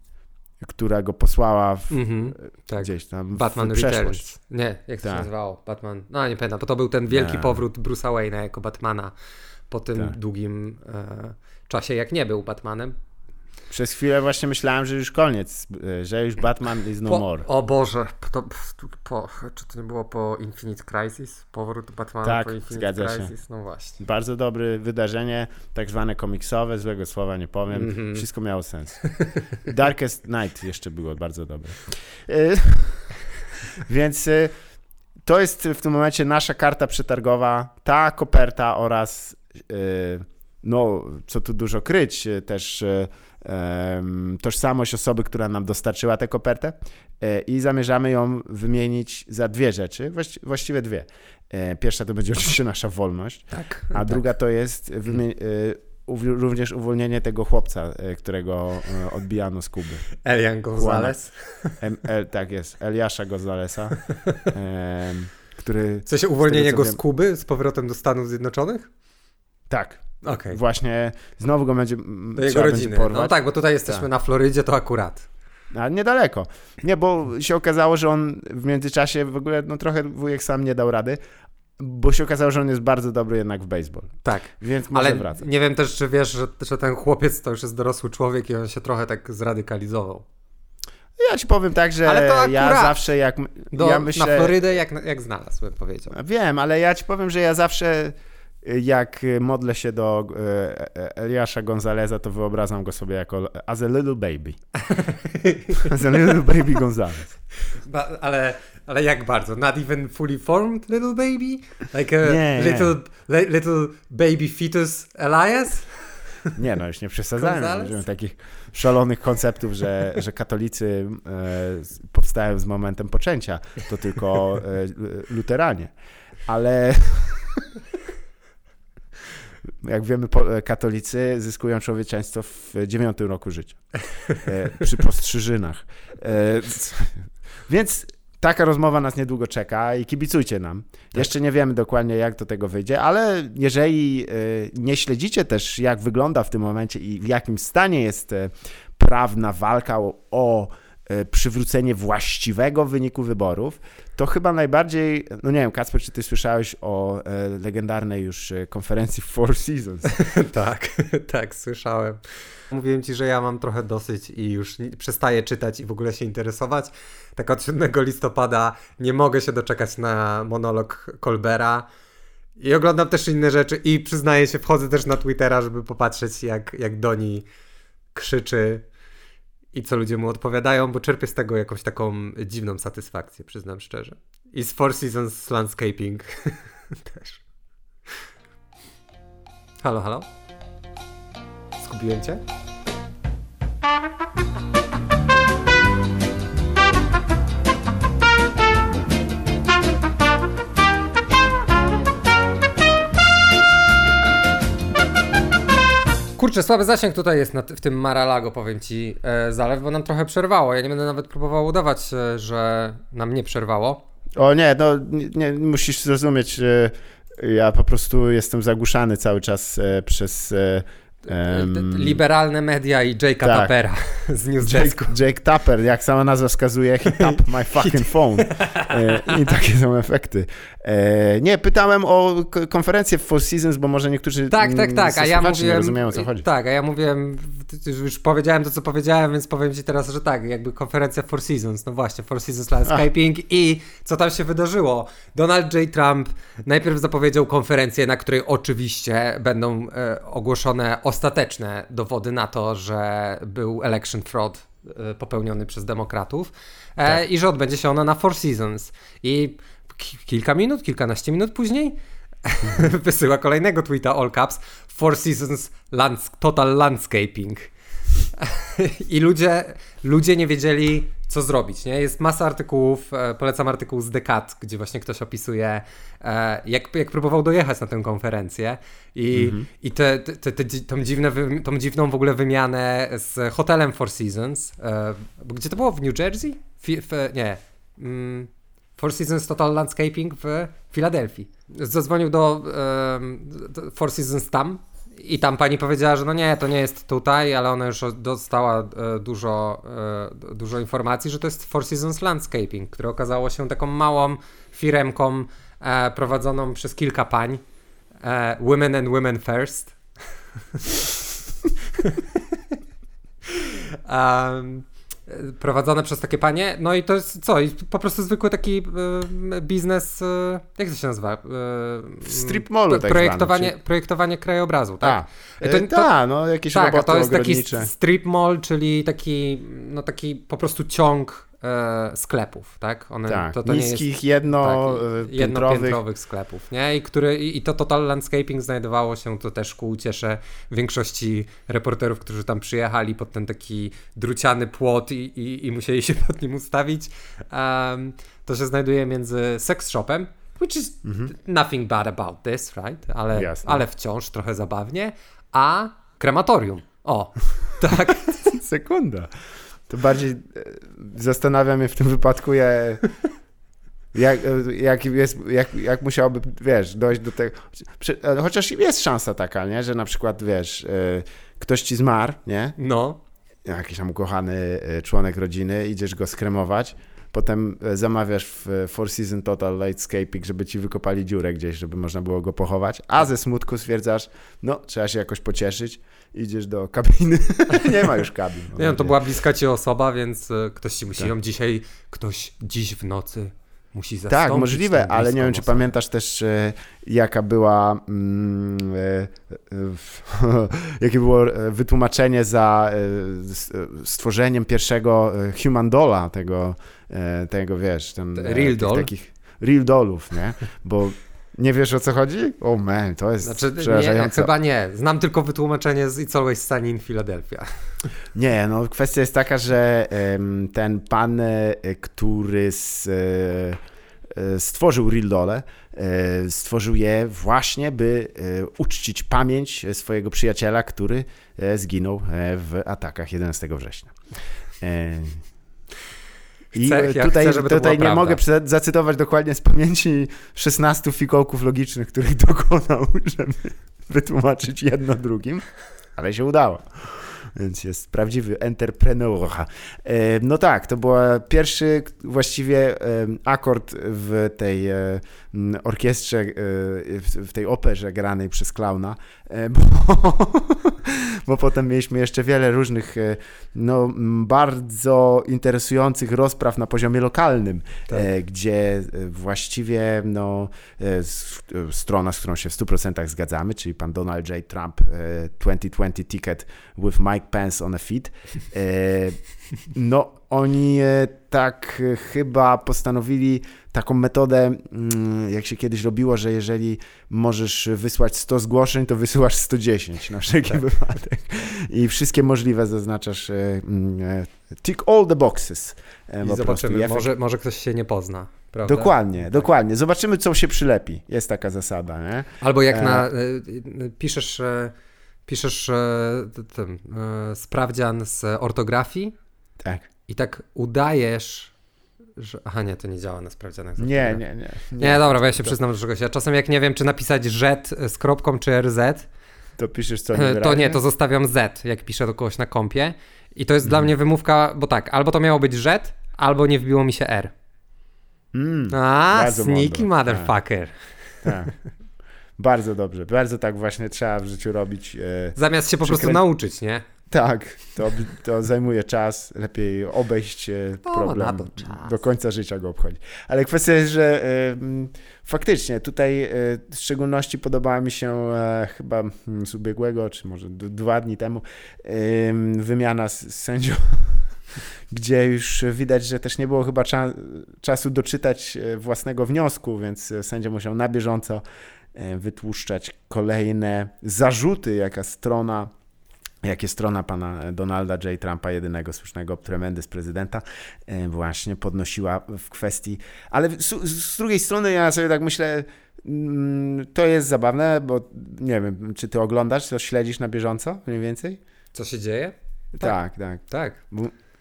która go posłała w, mm-hmm, tak. gdzieś tam Batman w Returns. Nie, jak to tak. się nazywało? Batman. No nie pamiętam, bo to był ten wielki nie. powrót Bruce'a Wayne'a jako Batmana po tym tak. długim e, czasie, jak nie był Batmanem. Przez chwilę właśnie myślałem, że już koniec, że już Batman is no po, more. O Boże, to, po, czy to nie było po Infinite Crisis? Powrót Batmana tak, po Infinite zgadza Crisis? Się. No właśnie. Bardzo dobre wydarzenie, tak zwane komiksowe, złego słowa nie powiem. Mm -hmm. Wszystko miało sens. <laughs> Darkest Night jeszcze było bardzo dobre. E, <laughs> więc e, to jest w tym momencie nasza karta przetargowa, ta koperta oraz e, no, co tu dużo kryć, też tożsamość osoby, która nam dostarczyła tę kopertę i zamierzamy ją wymienić za dwie rzeczy, właściwie dwie. Pierwsza to będzie oczywiście nasza wolność, tak, a tak. druga to jest również uwolnienie tego chłopca, e, którego e, odbijano z Kuby. Elian Gonzalez. El, tak jest, Eliasza Gonzalesa, e, który... W sensie uwolnienie go z Kuby z powrotem do Stanów Zjednoczonych? Tak. Okay. Właśnie znowu go będzie Do jego rodziny. No tak, bo tutaj jesteśmy tak. na Florydzie, to akurat. A niedaleko. Nie, bo się okazało, że on w międzyczasie w ogóle, no trochę wujek sam nie dał rady, bo się okazało, że on jest bardzo dobry jednak w baseball. Tak. Więc może Ale wracać. nie wiem też, czy wiesz, że, że ten chłopiec to już jest dorosły człowiek i on się trochę tak zradykalizował. Ja ci powiem tak, że ja zawsze jak. Do, ja myślę, na Florydę jak, jak znalazł, bym powiedział. Wiem, ale ja ci powiem, że ja zawsze jak modlę się do e, e, Eliasza Gonzaleza, to wyobrażam go sobie jako as a little baby. <laughs> as a little baby Gonzalez. Ba, ale ale jak bardzo? Not even fully formed little baby? Like a nie, little, nie. little baby fetus Elias? Nie, no już nie przesadzajmy. Będziemy takich szalonych konceptów, że, że katolicy e, powstają z momentem poczęcia. To tylko e, luteranie. Ale <laughs> jak wiemy, po, katolicy zyskują człowieczeństwo w dziewiątym roku życia. E, przy postrzyżynach. E, więc taka rozmowa nas niedługo czeka i kibicujcie nam. Tak. Jeszcze nie wiemy dokładnie, jak do tego wyjdzie, ale jeżeli nie śledzicie też, jak wygląda w tym momencie i w jakim stanie jest prawna walka o, przywrócenie właściwego wyniku wyborów, to chyba najbardziej, no nie wiem, Kacper, czy ty słyszałeś o legendarnej już konferencji Four Seasons? <laughs> tak, <laughs> tak, słyszałem. Mówiłem ci, że ja mam trochę dosyć i już przestaję czytać i w ogóle się interesować. Tak od 7 listopada nie mogę się doczekać na monolog Colbera. I oglądam też inne rzeczy i przyznaję się, wchodzę też na Twittera, żeby popatrzeć jak, jak Doni krzyczy i co ludzie mu odpowiadają, bo czerpię z tego jakąś taką dziwną satysfakcję, przyznam szczerze. I z Four Seasons Landscaping <laughs> też. Halo, halo? Zgubiłem cię? Kurczę, słaby zasięg tutaj jest na, w tym Maralago, powiem ci, e, zalew, bo nam trochę przerwało. Ja nie będę nawet próbował udawać, e, że nam nie przerwało. O nie, no nie, nie musisz zrozumieć, e, ja po prostu jestem zagłuszany cały czas e, przez e, Um, Liberalne media i Jake'a tak. Tuppera <laughs> z Newsdesku. Jake, Jake Tupper, jak sama nazwa wskazuje, he tap <laughs> my fucking phone. E, I takie są efekty. E, nie, pytałem o konferencję w Four Seasons, bo może niektórzy Tak, tak, tak, a ja mówiłem, nie rozumieją o co chodzi. Tak, a ja mówiłem, już powiedziałem to, co powiedziałem, więc powiem ci teraz, że tak, jakby konferencja Four Seasons, no właśnie, Four Seasons Landscaping Ach. i co tam się wydarzyło? Donald J. Trump najpierw zapowiedział konferencję, na której oczywiście będą e, ogłoszone ostateczne dowody na to, że był election fraud e, popełniony przez demokratów e, tak. i że odbędzie się ona na Four Seasons. I kilka minut, kilkanaście minut później <laughs> wysyła kolejnego tweeta all caps Four Seasons lands Total Landscaping. <laughs> I ludzie, ludzie nie wiedzieli, co zrobić. Nie? Jest masa artykułów, e, polecam artykuł z Decat, gdzie właśnie ktoś opisuje, e, jak, jak próbował dojechać na tę konferencję i, -hmm. i te, te, te, tą, dziwne, tą dziwną w ogóle wymianę z hotelem Four Seasons. E, gdzie to było? W New Jersey? W, w, nie. Mm, Four Seasons Total Landscaping w Filadelfii. Zadzwonił do, do Four Seasons tam, i tam pani powiedziała, że no nie, to nie jest tutaj, ale ona już dostała e, dużo, e, dużo informacji, że to jest Four Seasons Landscaping, które okazało się taką małą firemką e, prowadzoną przez kilka pań. Women and Women First. <laughs> um, prowadzone przez takie panie. No i to jest co? I po prostu zwykły taki y, biznes, y, jak to się nazywa? Y, w strip mallu tak projektowanie, czy... projektowanie krajobrazu, tak? A, to, to, ta, no jakieś tak, roboty to jest taki strip mall, czyli taki, no taki po prostu ciąg e, sklepów, tak? One, tak, to, to niskich, jest, jedno, tak, e, jednopiętrowych sklepów, nie? I, który, i, I to Total Landscaping znajdowało się, to też ku uciesze większości reporterów, którzy tam przyjechali pod ten taki druciany płot i, i, i musieli się <laughs> pod nim ustawić. Um, to się znajduje między sex shopem, which is mhm. nothing bad about this, right? Ale, ale wciąż trochę zabawnie, a krematorium. O, <laughs> tak. <laughs> Sekunda. To bardziej e, zastanawia mnie w tym wypadku, je, jak, e, jak, jest, jak, jak musiałoby, wiesz, dojść do tego. E, chociaż jest szansa taka, nie? że na przykład, wiesz, ktoś ci zmarł, nie? No. Jakiś tam ukochany członek rodziny, idziesz go skremować potem zamawiasz w Four Season Total Lightscaping, żeby ci wykopali dziurę gdzieś, żeby można było go pochować, a ze smutku stwierdzasz, no trzeba się jakoś pocieszyć, idziesz do kabiny, <laughs> nie ma już kabin. Nie wiem, to była bliska ci osoba, więc e, ktoś ci musi tak. ją dzisiaj, ktoś dziś w nocy musi zastąpić. Tak, możliwe, ale nie wiem, czy pamiętasz też, e, jaka była, mm, e, <laughs> jakie było wytłumaczenie za stworzeniem pierwszego Human Dolla, tego, tego wiesz, ten, Real Doll? Takich Real Dollów, nie? Bo nie wiesz o co chodzi? O oh man, to jest znaczy, przerażające. Nie, chyba nie. Znam tylko wytłumaczenie z It's Always Sunny in Philadelphia. <laughs> Nie, no kwestia jest taka, że ten pan, e, który z, e, stworzył Rildole, e, stworzył je właśnie, by uczcić pamięć swojego przyjaciela, który zginął w atakach 11 września. I chcę, ja tutaj, chcę, tutaj nie mogę zacytować dokładnie z pamięci 16 fikołków logicznych, których <laughs> dokonał, żeby wytłumaczyć jedno drugim, ale się udało. Więc jest prawdziwy entrepreneur. E, no tak, to był pierwszy właściwie e, akord w tej e, orkiestrze, w tej operze granej przez klauna, bo, <laughs> bo potem mieliśmy jeszcze wiele różnych no, bardzo interesujących rozpraw na poziomie lokalnym, tak. gdzie właściwie no, strona, z którą się w 100% zgadzamy, czyli pan Donald J. Trump 2020 Ticket with Mike Pence on a Feed, no oni tak chyba postanowili taką metodę, mm, jak się kiedyś robiło, że jeżeli możesz wysłać 100 zgłoszeń, to wysyłasz 110 na wszelki tak. wypadek. I wszystkie możliwe zaznaczasz e, mm, e, tick all the boxes. E, I zobaczymy, może, może ktoś się nie pozna. Prawda? Dokładnie, tak. dokładnie. Zobaczymy, co się przylepi. Jest taka zasada, nie? Albo jak na, piszesz, piszesz ten, sprawdzian z ortografii tak. I tak udajesz że... Aha, nie, to nie działa na sprawdzianach. Nie, nie, nie, nie. Nie, dobra, bo ja się przyznam do czegoś. Ja czasem jak nie wiem, czy napisać Z z kropką, czy RZ, to piszesz co nie To nie, to zostawiam Z, jak piszę do kogoś na kompie. I to jest mm. dla mnie wymówka, bo tak, albo to miało być Z, albo nie wbiło mi się R. Mm, A, sneaky mądre. motherfucker. Tak. tak. Bardzo dobrze, bardzo tak właśnie trzeba w życiu robić. E, Zamiast się po prostu nauczyć, nie? Tak, to, to zajmuje czas, lepiej obejść e, problem, do końca życia go obchodzi. Ale kwestia jest, że y, faktycznie tutaj y, w szczególności podobała mi się y, chyba z ubiegłego, czy może dwa dni temu, wymiana z, z sędzią, <laughs> gdzie już widać, że też nie było chyba cza, czasu doczytać własnego wniosku, więc sędzia musiał na bieżąco wytłuszczać kolejne zarzuty, jaka strona jakie strona pana Donalda J. Trumpa, jedynego słusznego tremendys prezydenta, e, właśnie podnosiła w kwestii. Ale z, z, drugiej strony ja sobie tak myślę, mm, to jest zabawne, bo nie wiem, czy ty oglądasz, to śledzisz na bieżąco mniej więcej? Co się dzieje? Tak, tak. Tak. tak.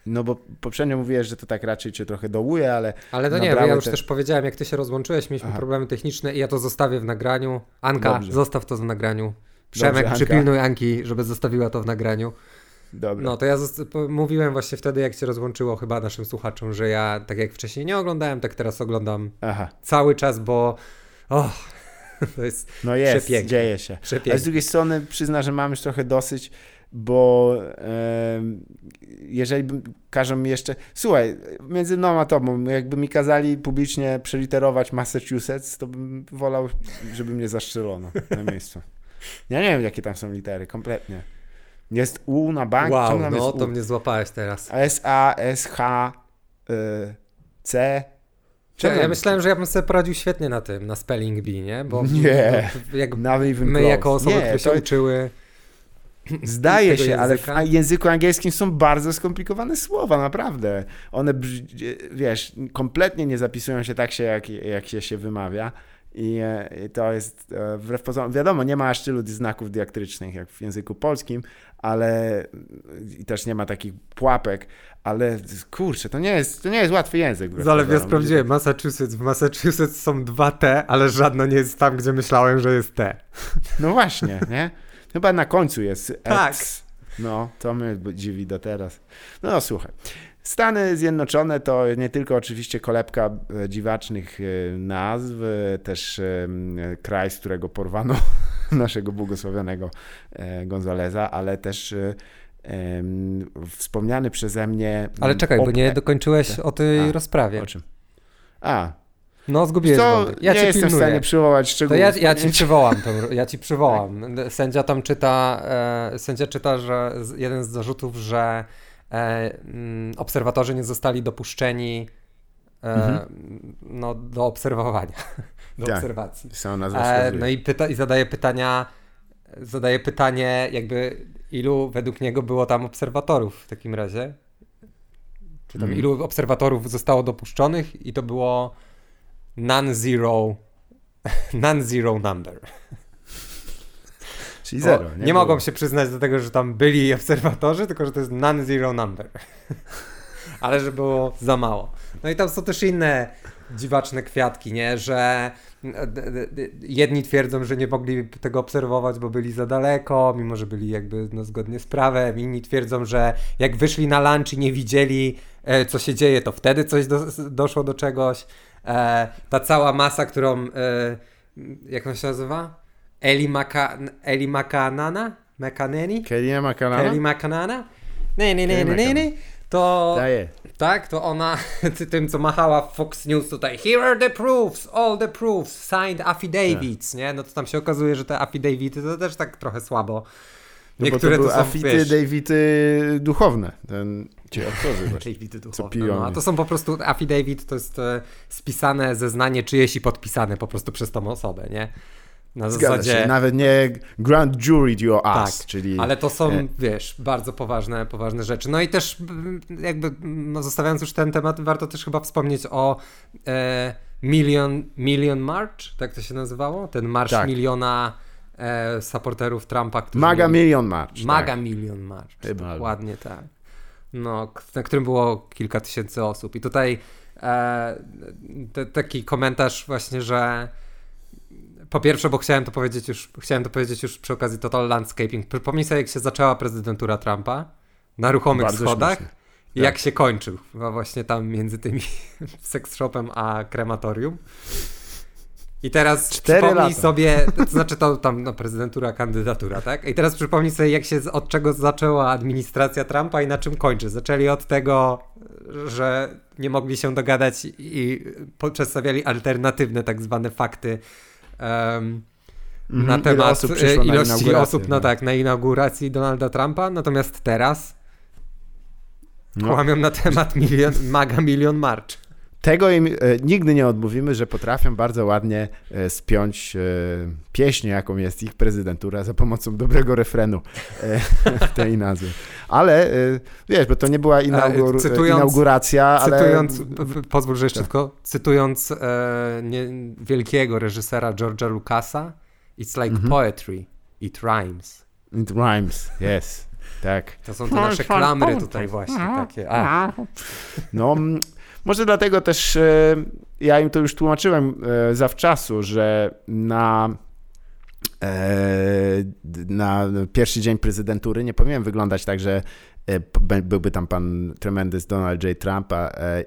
No bo poprzednio mówiłeś, że to tak raczej cię trochę dołuje, ale... Ale to nie, bo ja już te... też powiedziałem, jak ty się rozłączyłeś, mieliśmy Aha. problemy techniczne i ja to zostawię w nagraniu. Anka, Dobrze. zostaw to w nagraniu. Przemek, Dobrze, przypilnuj Anki, żeby zostawiła to w nagraniu. Dobra. No to ja mówiłem właśnie wtedy, jak się rozłączyło chyba naszym słuchaczom, że ja tak jak wcześniej nie oglądałem, tak teraz oglądam Aha. cały czas, bo oh, <laughs> to jest No jest, przepięknie. dzieje się. Ale z drugiej strony przyzna, że mam już trochę dosyć, bo e, jeżeli każą mi jeszcze... Słuchaj, między mną a tobą, jakby mi kazali publicznie przeliterować Massachusetts, to bym wolał, żeby mnie zaszczelono na miejscu. Ja nie wiem, jakie tam są litery, kompletnie. Jest U na bank. Wow, no to mnie złapałeś teraz. S, A, S, H, C. Ja, ja myślałem, że ja bym sobie poradził świetnie na tym, na spelling bee, nie? Bo <laughs> nie, jak my jako osoby, nie, które się to... uczyły Zdaje się, ale w języku angielskim są bardzo skomplikowane słowa, naprawdę. One, wiesz, kompletnie nie zapisują się tak się, jak, jak się się wymawia. I, e, I, to jest e, wbrew pozorom, wiadomo, nie ma aż tylu znaków diaktrycznych jak w języku polskim, ale i też nie ma takich pułapek, ale kurczę, to nie jest, to nie jest łatwy język. Ale ja sprawdziłem, Massachusetts, w Massachusetts są dwa T, ale żadno nie jest tam, gdzie myślałem, że jest T. No właśnie, nie? Chyba na końcu jest tak. No, to mnie dziwi do teraz. No, słuchaj. Stany Zjednoczone to nie tylko oczywiście kolebka e, dziwacznych e, nazw, e, też kraj, z którego porwano <laughs> naszego błogosławionego Gonzaleza, ale też wspomniany przeze mnie. Ale czekaj, bo nie dokończyłeś o tej A, rozprawie. O czym? A, no, zgubiłeś Co, Ja nie jestem pilnuję. w stanie przywołać szczegółów. To ja, ja ci przywołam, to, ja ci <laughs> przywołam. Sędzia tam czyta, e, sędzia czyta, że jeden z zarzutów, że mm, obserwatorzy nie zostali dopuszczeni e, mhm. no, do obserwowania, <laughs> do tak, obserwacji. E, no i, pyta, i zadaje pytania, zadaje pytanie jakby ilu według niego było tam obserwatorów w takim razie? Czy tam mhm. ilu obserwatorów zostało dopuszczonych i to było non-zero, <laughs> non-zero number. Czyli zero. nie, nie mogą się przyznać do tego, że tam byli <laughs> obserwatorzy, tylko że to jest non-zero number. <laughs> Ale że było za mało. No i tam są też inne dziwaczne kwiatki, nie? Że jedni twierdzą, że nie mogli tego obserwować, bo byli za daleko, mimo że byli jakby no, zgodnie z prawem. Inni twierdzą, że jak wyszli na lunch i nie widzieli, e, co się dzieje, to wtedy coś do, doszło do czegoś. E, ta cała masa, którą, e, jak on się nazywa? Eli, Maka, Eli Makanana? Mekaneni? Kelly Makanana? Kelly Makanana? Nie, nie, nie, nie, nie, To, Daje. tak, to ona <laughs> tym, co machała w Fox News tutaj, here are the proofs, all the proofs, signed affidavits, tak. nie? No to tam się okazuje, że te affidavity to też tak trochę słabo. Niektóre no to, to są, affidavity duchowne. Ten Ci aktorzy właśnie, co piją. No, a to są po prostu, affidavit to jest e, spisane zeznanie czyjeś i podpisane po prostu przez tą osobę, nie? Na Zgadza zasadzie... Się. Nawet nie grand jury your ass, tak, czyli... ale to są, wiesz, bardzo poważne, poważne rzeczy. No i też jakby no, zostawiając już ten temat, warto też chyba wspomnieć o e, Million, Million March, tak to się nazywało? Ten marsz tak. miliona e, supporterów Trumpa. Maga mieli... Million March. Maga tak. Million March, Chyba. dokładnie tak no, na którym było kilka tysięcy osób. I tutaj e, taki komentarz właśnie, że po pierwsze, bo chciałem to powiedzieć już, chciałem to powiedzieć już przy okazji Total Landscaping. Przypomnij sobie, jak się zaczęła prezydentura Trumpa na ruchomych Bardzo schodach śmieszne. i tak. jak się kończył. No właśnie tam między tymi <laughs> seks shopem a krematorium. I teraz Cztery przypomnij lata. sobie, to znaczy to tam no, prezydentura, kandydatura, tak? I teraz przypomnij sobie, jak się, od czego zaczęła administracja Trumpa i na czym kończy. Zaczęli od tego, że nie mogli się dogadać i przedstawiali alternatywne tak zwane fakty um, na temat osób ilości na osób no. no tak, na inauguracji Donalda Trumpa. Natomiast teraz no. kłamią na temat milion, maga milion march. Tego im e, nigdy nie odmówimy, że potrafią bardzo ładnie e, spiąć e, pieśnię, jaką jest ich prezydentura, za pomocą dobrego refrenu tej nazwy. Ale wiesz, bo to nie była inaugur cytując, inauguracja, cytując, ale... Pozwól, że jeszcze tak. tylko, cytując e, nie, wielkiego reżysera George'a Lucasa, it's like mhm. poetry, it rhymes. It rhymes, yes, tak. To są te nasze klamry tutaj właśnie <laughs> takie. A. No... Może dlatego też e, ja im to już tłumaczyłem e, zawczasu, że na e, na pierwszy dzień prezydentury nie powinien wyglądać tak, że byłby tam pan tremendous Donald J. Trump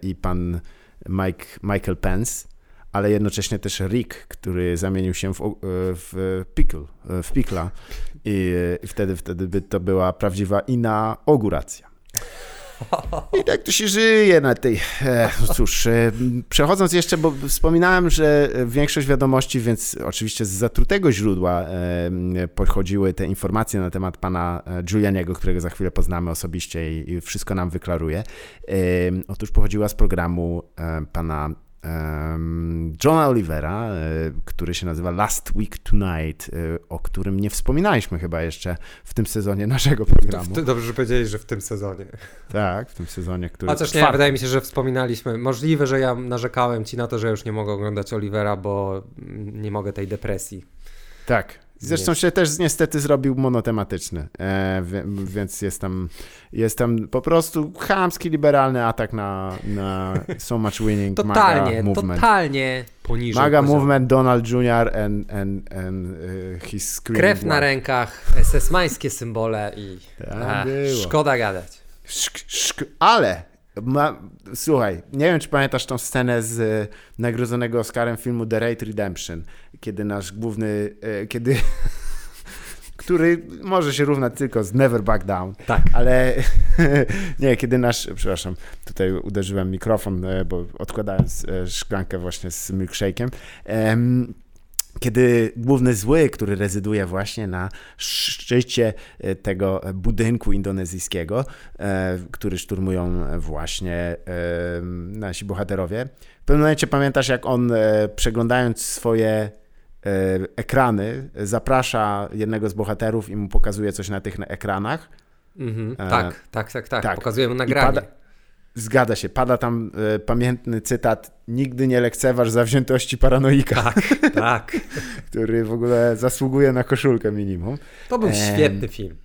i pan Mike, Michael Pence, ale jednocześnie też Rick, który zamienił się w, w pickle, w i wtedy, wtedy by to była prawdziwa inauguracja. I tak to się żyje na tej. E, cóż, e, przechodząc jeszcze, bo wspominałem, że większość wiadomości, więc oczywiście z zatrutego źródła e, podchodziły te informacje na temat pana Giulianiego, którego za chwilę poznamy osobiście i, wszystko nam wyklaruje. Otóż pochodziła z programu pana Johna Olivera, e, który się nazywa Last Week Tonight, e, o którym nie wspominaliśmy chyba jeszcze w tym sezonie naszego programu. Dobrze, że powiedzieli, że w tym sezonie. Tak, w tym sezonie, który... Chociaż nie, wydaje mi się, że wspominaliśmy. Możliwe, że ja narzekałem ci na to, że już nie mogę oglądać Olivera, bo nie mogę tej depresji. Tak, Zresztą się też niestety zrobił monotematyczny, e, więc jest tam, jest tam po prostu chamski, liberalny atak na, na <laughs> So Much Winning totalnie, MAGA Movement. Totalnie poniżej MAGA poziom. Movement, Donald Jr. and, and, and uh, his Krew wife. na rękach, SS-mańskie symbole i tak szkoda gadać. Szk, szk, ale ma, słuchaj, nie wiem, czy pamiętasz tą scenę z e, nagrodzonego Oscarem filmu The Raid Redemption, kiedy nasz główny, e, kiedy <laughs> który może się równać tylko z Never Back Down. Tak. Ale <laughs> nie, kiedy nasz, przepraszam, tutaj uderzyłem mikrofon, e, bo odkładając szklankę właśnie z milkshake'em kiedy główny zły, który rezyduje właśnie na szczycie e, tego budynku indonezyjskiego, e, który szturmują właśnie e, nasi bohaterowie. W pewnym momencie pamiętasz, jak on przeglądając swoje ekrany, zaprasza jednego z bohaterów i mu pokazuje coś na tych ekranach. Mhm, tak, tak, tak, tak, tak. Pokazuje mu nagranie. Pada, Zgadza się, pada tam y, pamiętny cytat nigdy nie lekceważ zawziętości paranoika. Tak, <laughs> tak. który w ogóle zasługuje na koszulkę minimum. To był świetny film.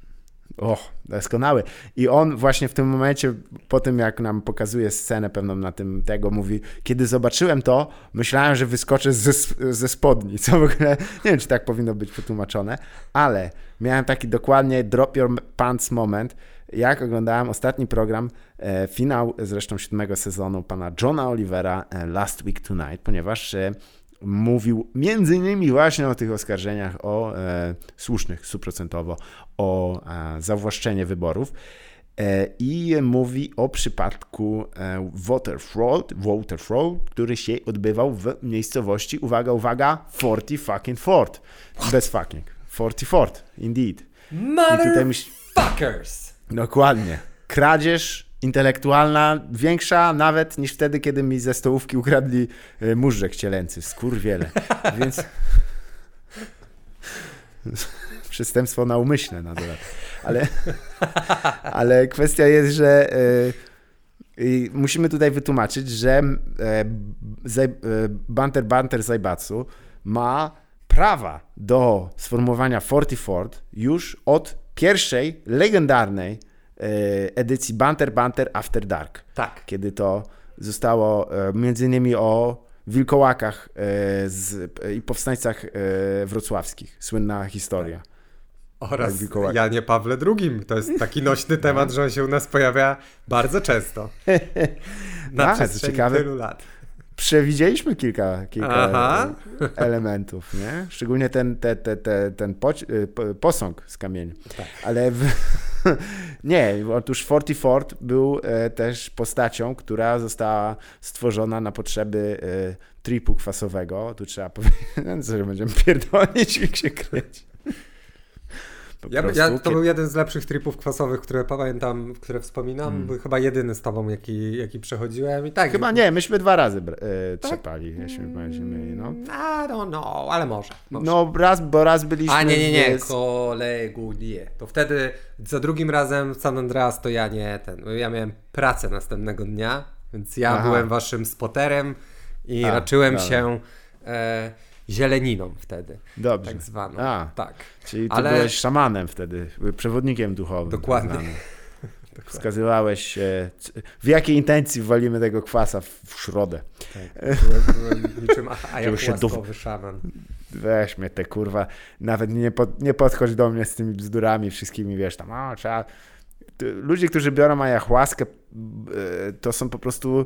O, doskonały. I on właśnie w tym momencie, po tym jak nam pokazuje scenę pewną na tym tego, mówi, kiedy zobaczyłem to, myślałem, że wyskoczę ze, ze spodni, co w ogóle, nie wiem, czy tak powinno być wytłumaczone, ale miałem taki dokładnie drop your pants moment, jak oglądałem ostatni program, e, finał zresztą siódmego sezonu pana Johna Olivera e, Last Week Tonight, ponieważ e, mówił między innymi właśnie o tych oskarżeniach o e, słusznych stuprocentowo o e, zawłaszczenie wyborów e, i mówi o przypadku e, voter fraud, voter fraud, który się odbywał w miejscowości, uwaga, uwaga, Forty fucking Fort. Bez fucking. Forty Fort, indeed. Motherfuckers! Dokładnie. Kradzież intelektualna większa nawet niż wtedy, kiedy mi ze stołówki ukradli e, móżdżek cielęcy. Skurwiele. <laughs> Więc... <laughs> Przestępstwo naumyślne na dodatek. Ale, <laughs> ale kwestia jest, że y, musimy tutaj wytłumaczyć, że y, Banter Banter Zajbatsu ma prawa do sformułowania Forty Fort już od pierwszej legendarnej edycji Banter Banter After Dark. Tak. Kiedy to zostało e, między innymi o wilkołakach e, z, i powstańcach wrocławskich. Słynna historia. Oraz Janie Pawle II. To jest taki nośny <laughs> temat, że on się u nas pojawia bardzo często. Na tak, przestrzeni ciekawe. tylu lat przewidzieliśmy kilka, kilka <laughs> elementów, nie? Szczególnie ten, te, te, te, ten posąg z kamienia. Tak. Ale w... <laughs> nie, otóż Forty Fort był e, też postacią, która została stworzona na potrzeby e, tripu kwasowego. Tu trzeba powiedzieć, <laughs> że będziemy pierdolić i się kręcić. Ja, ja, to był jeden z lepszych tripów kwasowych, które pamiętam, które wspominam. Hmm. Był chyba jedyny z tobą, jaki, jaki przechodziłem. I tak, chyba nie, myśmy dwa razy e, tak? trzepali, jeśli będziemy. No. I don't know, ale może, może. No raz, bo raz byliśmy... A nie, nie, nie, z... kolegu nie. To wtedy za drugim razem w San Andreas to ja nie, ten, ja miałem pracę następnego dnia, więc ja Aha. byłem waszym spoterem i A, raczyłem dobra. się... E, zieleniną wtedy. Dobrze. Tak zwaną. A, tak. Czyli ty Ale... byłeś szamanem wtedy, przewodnikiem duchowym. Tak Dokładnie. <laughs> Wskazywałeś, w jakiej intencji walimy tego kwasa w środę. Tak, byłem, byłem niczym ayahuaskowy <laughs> szaman. Weź mnie te kurwa, nawet nie, pod, nie podchodź do mnie z tymi bzdurami wszystkimi, wiesz, tam, o, trzeba... Ludzie, którzy biorą ayahuaskę, e, to są po prostu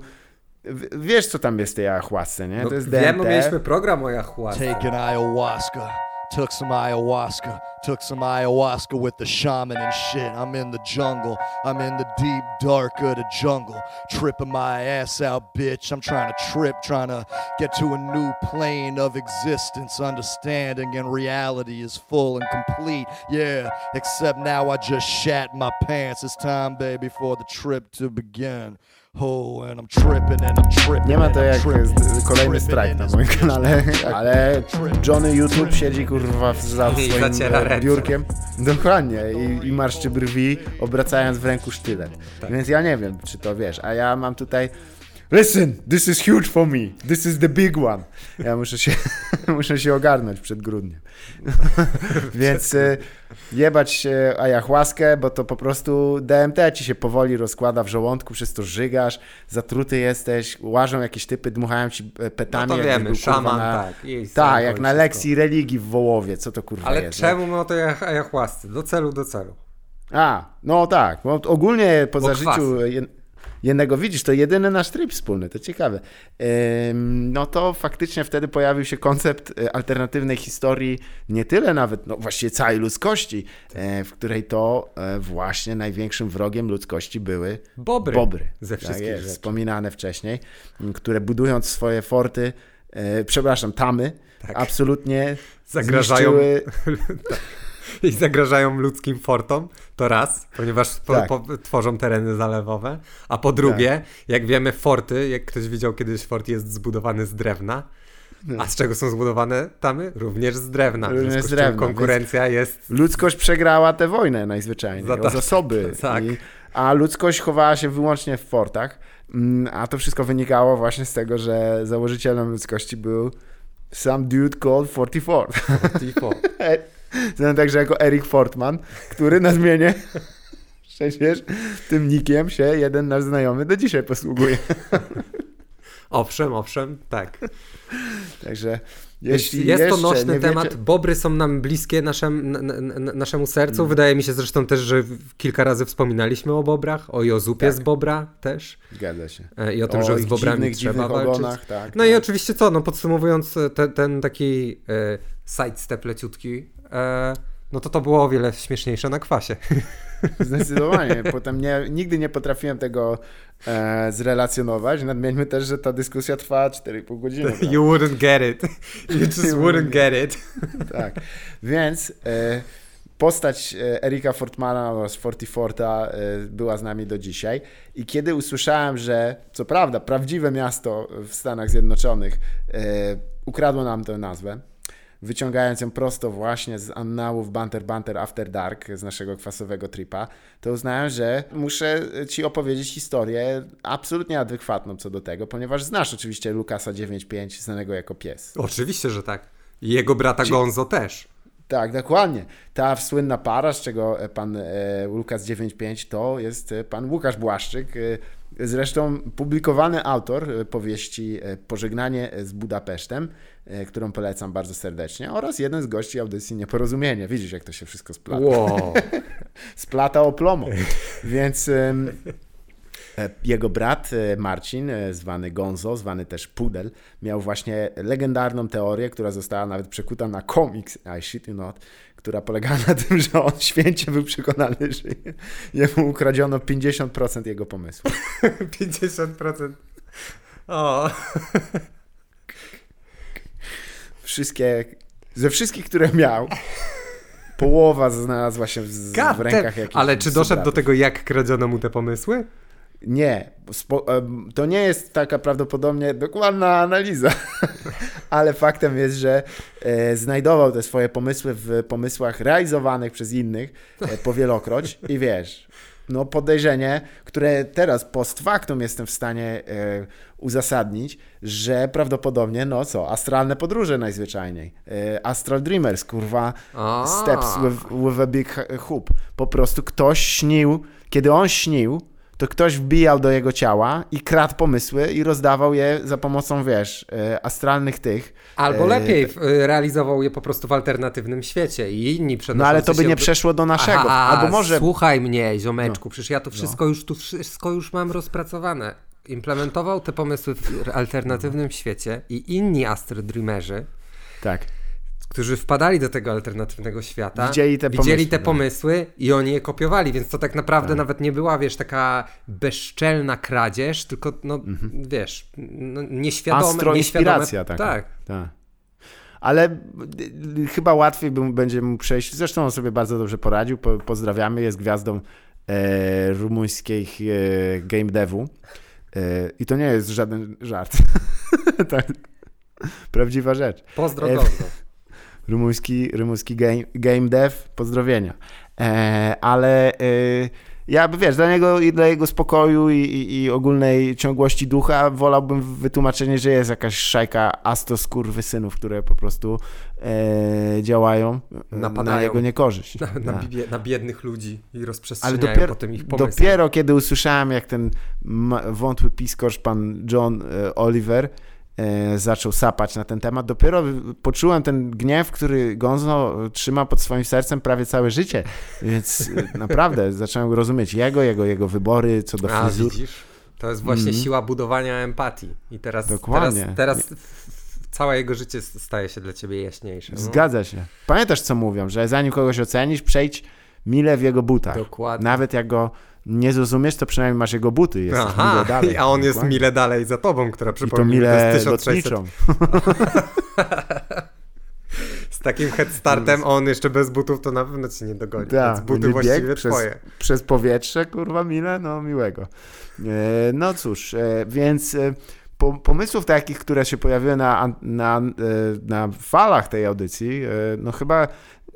Wiesz, co tam jest w tej ayahuasce, nie? No, to jest DMT. Wiem, mieliśmy program o ayahuasce. Taking ayahuasca Took some ayahuasca, took some ayahuasca with the shaman and shit. I'm in the jungle, I'm in the deep dark of the jungle, tripping my ass out, bitch. I'm trying to trip, trying to get to a new plane of existence, understanding and reality is full and complete. Yeah, except now I just shat my pants. It's time, baby, for the trip to begin. Nie ma to jak kolejny strajk na moim kanale, ale Johnny YouTube siedzi kurwa za swoim e, biurkiem. Dokładnie i, i marszczy brwi, obracając w ręku sztylet. Tak. Więc ja nie wiem, czy to wiesz, a ja mam tutaj Listen, this is huge for me. This is the big one. Ja muszę się, <laughs> muszę się ogarnąć przed grudniem. <laughs> Więc y, jebać ayahuaskę, bo to po prostu DMT ci się powoli rozkłada w żołądku, przez to żygasz, zatruty jesteś, łażą jakieś typy, dmuchają ci e, petami. No to wiemy, szaman, na, tak. Tak, jak na lekcji religii w Wołowie, co to kurwa Ale jest. Ale czemu no to ayahuasce? Do celu, do celu. A, no tak, bo ogólnie po zażyciu jednego widzisz, to jedyny nasz trip wspólny, to ciekawe. No to faktycznie wtedy pojawił się koncept e, alternatywnej historii, nie tyle nawet, no właściwie całej ludzkości, e, w której to e, właśnie największym wrogiem ludzkości były bobry. Bobry. Ze tak wszystkich tak jest, wspominane wcześniej, które budując swoje forty, przepraszam, tamy, tak. absolutnie zagrażają. <laughs> <laughs> i zagrażają ludzkim fortom, to raz, ponieważ po, tak. po, tworzą tereny zalewowe, a po drugie, tak. jak wiemy, forty, jak ktoś widział kiedyś, fort jest zbudowany z drewna, no. A z czego są zbudowane tamy? Również z drewna. Również z drewna. Konkurencja jest. Ludzkość przegrała tę wojnę najzwyczajniej. Za, o zasoby. <laughs> Tak. I, a ludzkość chowała się wyłącznie w fortach. Mm, a to wszystko wynikało właśnie z tego, że założycielem ludzkości był some dude called 44. 44. <laughs> <laughs> Znam także jako Eric Fortman, który na zmianie przecież <laughs> tym nikiem się jeden nasz znajomy do dzisiaj posługuje. <laughs> Owszem, owszem, tak. Także jeśli jest to nośny temat, wiecie... bobry są nam bliskie naszem, naszemu sercu. Hmm. Wydaje mi się zresztą też, że kilka razy wspominaliśmy o bobrach, o Jozupie tak. z bobra też. Zgadza się. E, I o tym, o że z bobrami dziwnych, trzeba dziwnych walczyć. Ogonach, tak, no tak. i oczywiście co, no podsumowując e, te, ten taki e, sidestep leciutki, no to to było o wiele śmieszniejsze na kwasie. <laughs> Zdecydowanie. Potem nie, nigdy nie potrafiłem tego e, zrelacjonować. Nadmieńmy też, że ta dyskusja trwała 4,5 godziny. Tak? <laughs> You wouldn't get it. <laughs> You just wouldn't get it. tak. Więc e, postać e, Erika Fortmana oraz Fortiforta e, była z nami do dzisiaj. I kiedy usłyszałem, że co prawda prawdziwe miasto w Stanach Zjednoczonych e, ukradło nam tę nazwę, wyciągając ją prosto właśnie z annałów Banter Banter After Dark z naszego kwasowego tripa, to uznałem, że muszę Ci opowiedzieć historię absolutnie adekwatną co do tego, ponieważ znasz oczywiście Lukasa 9.5, znanego jako pies. Oczywiście, że tak. I jego brata Ci... Gonzo też. Tak, dokładnie. Ta słynna para, z czego pan e, Lukas 9.5 to jest e, pan Łukasz Błaszczyk, e, Zresztą publikowany autor powieści Pożegnanie z Budapesztem, którą polecam bardzo serdecznie, oraz jeden z gości audycji Nieporozumienie. Widzisz, jak to się wszystko splata. Wow. <laughs> splata o plomo. Więc jego brat Marcin, zwany Gonzo, zwany też Pudel, miał właśnie legendarną teorię, która została nawet przekuta na komiks I shit you not, która polegała na tym, że on święcie był przekonany, że jemu ukradziono 50% jego pomysłu. <laughs> 50%. O. Wszystkie, ze wszystkich, które miał, połowa znalazła się w, w rękach jakichś Ale czy doszedł do tego, jak kradziono mu te pomysły? Nie, to nie jest taka prawdopodobnie dokładna analiza, <laughs> ale faktem jest, że e, znajdował te swoje pomysły w pomysłach realizowanych przez innych e, powielokroć i wiesz, no podejrzenie, które teraz post factum jestem w stanie e, uzasadnić, że prawdopodobnie, no co, astralne podróże najzwyczajniej. Astral Dreamers, kurwa, a. steps with, with a big hoop. Po prostu ktoś śnił, kiedy on śnił, to ktoś wbijał do jego ciała i kradł pomysły i rozdawał je za pomocą, wiesz, e, astralnych tych. Albo e, lepiej e, realizował je po prostu w alternatywnym świecie i inni przenoszący No ale to by nie przeszło do naszego. Aha, Albo może... Słuchaj mnie, ziomeczku, no. przecież ja to no. wszystko no. już tu wszystko już mam rozpracowane. Implementował te pomysły w alternatywnym świecie i inni Astro Dreamerzy tak którzy wpadali do tego alternatywnego świata, widzieli te widzieli pomysły, te no. pomysły i oni je kopiowali, więc to tak naprawdę tak. nawet nie była, wiesz, taka bezczelna kradzież, tylko, no, mhm. wiesz, no, nieświadome... Astro inspiracja taka. Tak. tak. Ale chyba łatwiej będzie mu przejść, zresztą on sobie bardzo dobrze poradził, po, pozdrawiamy, jest gwiazdą e, rumuńskich e, game devu e, i to nie jest żaden żart. <laughs> tak. Prawdziwa rzecz. Pozdro, e, rumuński, rumuński game, game dev, pozdrowienia. E, ale e, ja, wiesz, dla niego i dla jego spokoju i, i, i, ogólnej ciągłości ducha wolałbym wytłumaczenie, że jest jakaś szajka synów, które po prostu e, działają Napadają na jego niekorzyść. Na, na, na, biednych ludzi i rozprzestrzeniają Ale dopiero, potem ich pomysły. Dopiero kiedy usłyszałem, jak ten wątły piskorz, pan John e, Oliver, E, zaczął sapać na ten temat. Dopiero poczułem ten gniew, który Gonzo trzyma pod swoim sercem prawie całe życie. Więc e, <laughs> naprawdę zacząłem rozumieć jego, jego, jego wybory co do fryzur. To jest właśnie mm. siła budowania empatii. I teraz, Dokładnie. teraz, teraz całe jego życie staje się dla ciebie jaśniejsze. No. Zgadza się. Pamiętasz, co mówią, że zanim kogoś ocenisz, przejdź mile w jego butach. Dokładnie. Nawet jak go nie zrozumiesz, to przynajmniej masz jego buty. Jest Aha, mile dalej. a on jest mile dalej za tobą, która przypomina, to mile jest 1600. <laughs> Z takim headstartem, on jeszcze bez butów to na pewno ci nie dogoni. Tak, Więc buty właściwie przez, twoje. Przez powietrze, kurwa, mile, no miłego. E, no cóż, e, więc e, pomysłów takich, które się pojawiły na, na, na falach tej audycji, no chyba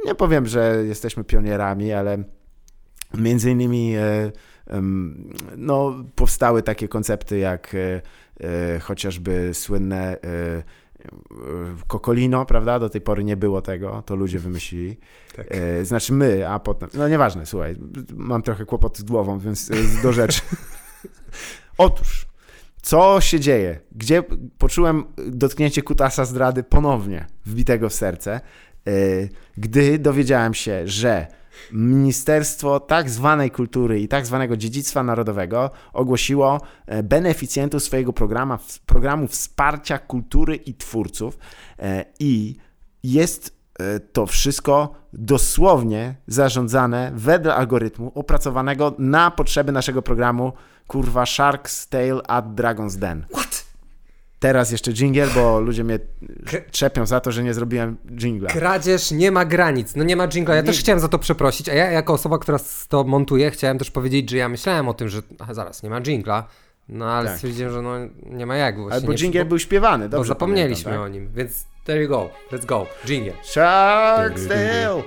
nie powiem, że jesteśmy pionierami, ale Między innymi e, no, powstały takie koncepty jak e, e, chociażby słynne Kokolino, prawda? Do tej pory nie było tego, to ludzie wymyślili. Tak. Znaczy my, a potem. No nieważne, słuchaj, mam trochę kłopot z głową, więc do rzeczy. <laughs> Otóż, co się dzieje? Gdzie poczułem dotknięcie kutasa zdrady ponownie wbitego w serce, gdy dowiedziałem się, że Ministerstwo tak zwanej kultury i tak zwanego dziedzictwa narodowego ogłosiło e, beneficjentów swojego programu, programu wsparcia kultury i twórców e, i jest e, to wszystko dosłownie zarządzane wedle algorytmu opracowanego na potrzeby naszego programu kurwa Shark's Tale at Dragon's Den. Teraz jeszcze jingle, bo ludzie mnie trzepią za to, że nie zrobiłem jingla. Kradzież nie ma granic. No nie ma jingla. Ja nie. też chciałem za to przeprosić, a ja jako osoba, która to montuje, chciałem też powiedzieć, że ja myślałem o tym, że aha, zaraz, nie ma jingla. No ale tak. stwierdziłem, że no nie ma jak. Albo jingle był śpiewany, dobrze Bo zapomnieliśmy pamiętam, tak? o nim, więc there you go. Let's go. Jingle. Shark's Tale.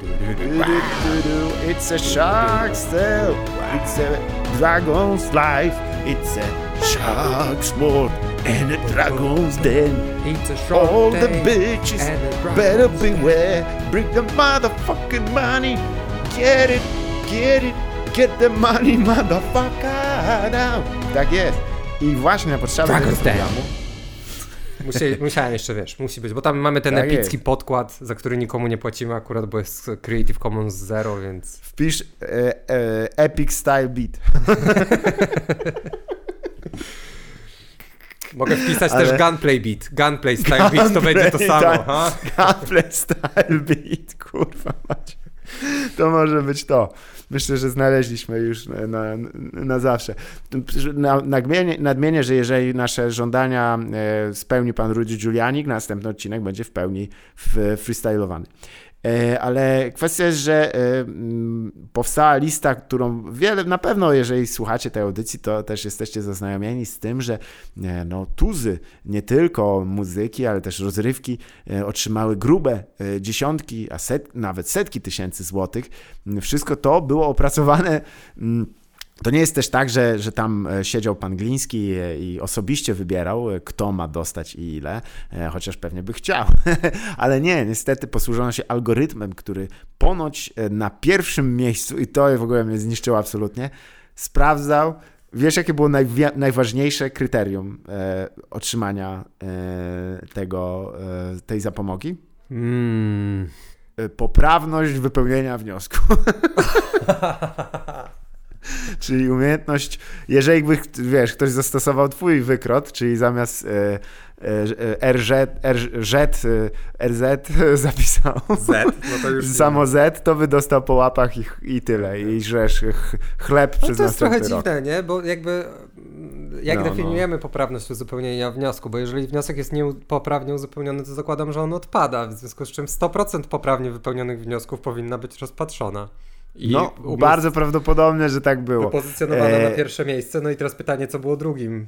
It's a Shark's Tale. It's a dragon's life. It's a shark's world. and a dragon's den. It's a shark All the bitches better beware. Bring the motherfucking money. Get it, get it, get the money, <laughs> motherfucker down. Tak jest. I właśnie na podstawie tego programu musiałem jeszcze, wiesz, musi być, bo tam mamy ten tak epicki jest. podkład, za który nikomu nie płacimy akurat, bo jest Creative Commons Zero, więc... Wpisz e, e, Epic Style Beat. Mogę wpisać Ale... też Gunplay Beat. Gunplay Style gunplay, Beat to będzie to samo. Tak. Ha? Gunplay Style Beat, kurwa macie. To może być to. Myślę, że znaleźliśmy już na, na, zawsze. Nadmienię, nadmienię, że jeżeli nasze żądania e, spełni pan Rudy Giuliani, następny odcinek będzie w pełni freestylowany. E, ale kwestia jest, że e, mm, powstała lista, którą wiele, na pewno jeżeli słuchacie tej audycji, to też jesteście zaznajomieni z tym, że e, no, tuzy nie tylko muzyki, ale też rozrywki otrzymały grube dziesiątki, a set, nawet setki tysięcy złotych. Wszystko to było opracowane mm, to nie jest też tak, że, że tam e, siedział pan Gliński i osobiście wybierał, e, kto ma dostać i ile, e, chociaż pewnie by chciał. <laughs> Ale nie, niestety posłużono się algorytmem, który ponoć na pierwszym miejscu, i to w ogóle mnie zniszczyło absolutnie, sprawdzał, wiesz jakie było najważniejsze kryterium e, otrzymania e, tego, e, tej zapomogi? Mm. Poprawność wypełnienia wniosku. <laughs> <laughs> <laughs> czyli umiejętność, jeżeli by, wiesz, ktoś zastosował twój wykrot, czyli zamiast e, e, RZ, RZ, RZ <laughs> zapisał Z, no <laughs> samo Z, to by dostał po łapach i, i tyle. I żresz chleb no przez następny rok. To jest trochę dziwne, nie? Bo jakby jak no, definiujemy no. poprawność uzupełnienia wniosku? Bo jeżeli wniosek jest niepoprawnie uzupełniony, to zakładam, że on odpada, w związku z czym 100% poprawnie wypełnionych wniosków powinna być rozpatrzona. I no, umiast... bardzo prawdopodobne, że tak było. Pozycjonowana e... na pierwsze miejsce. No i teraz pytanie, co było drugim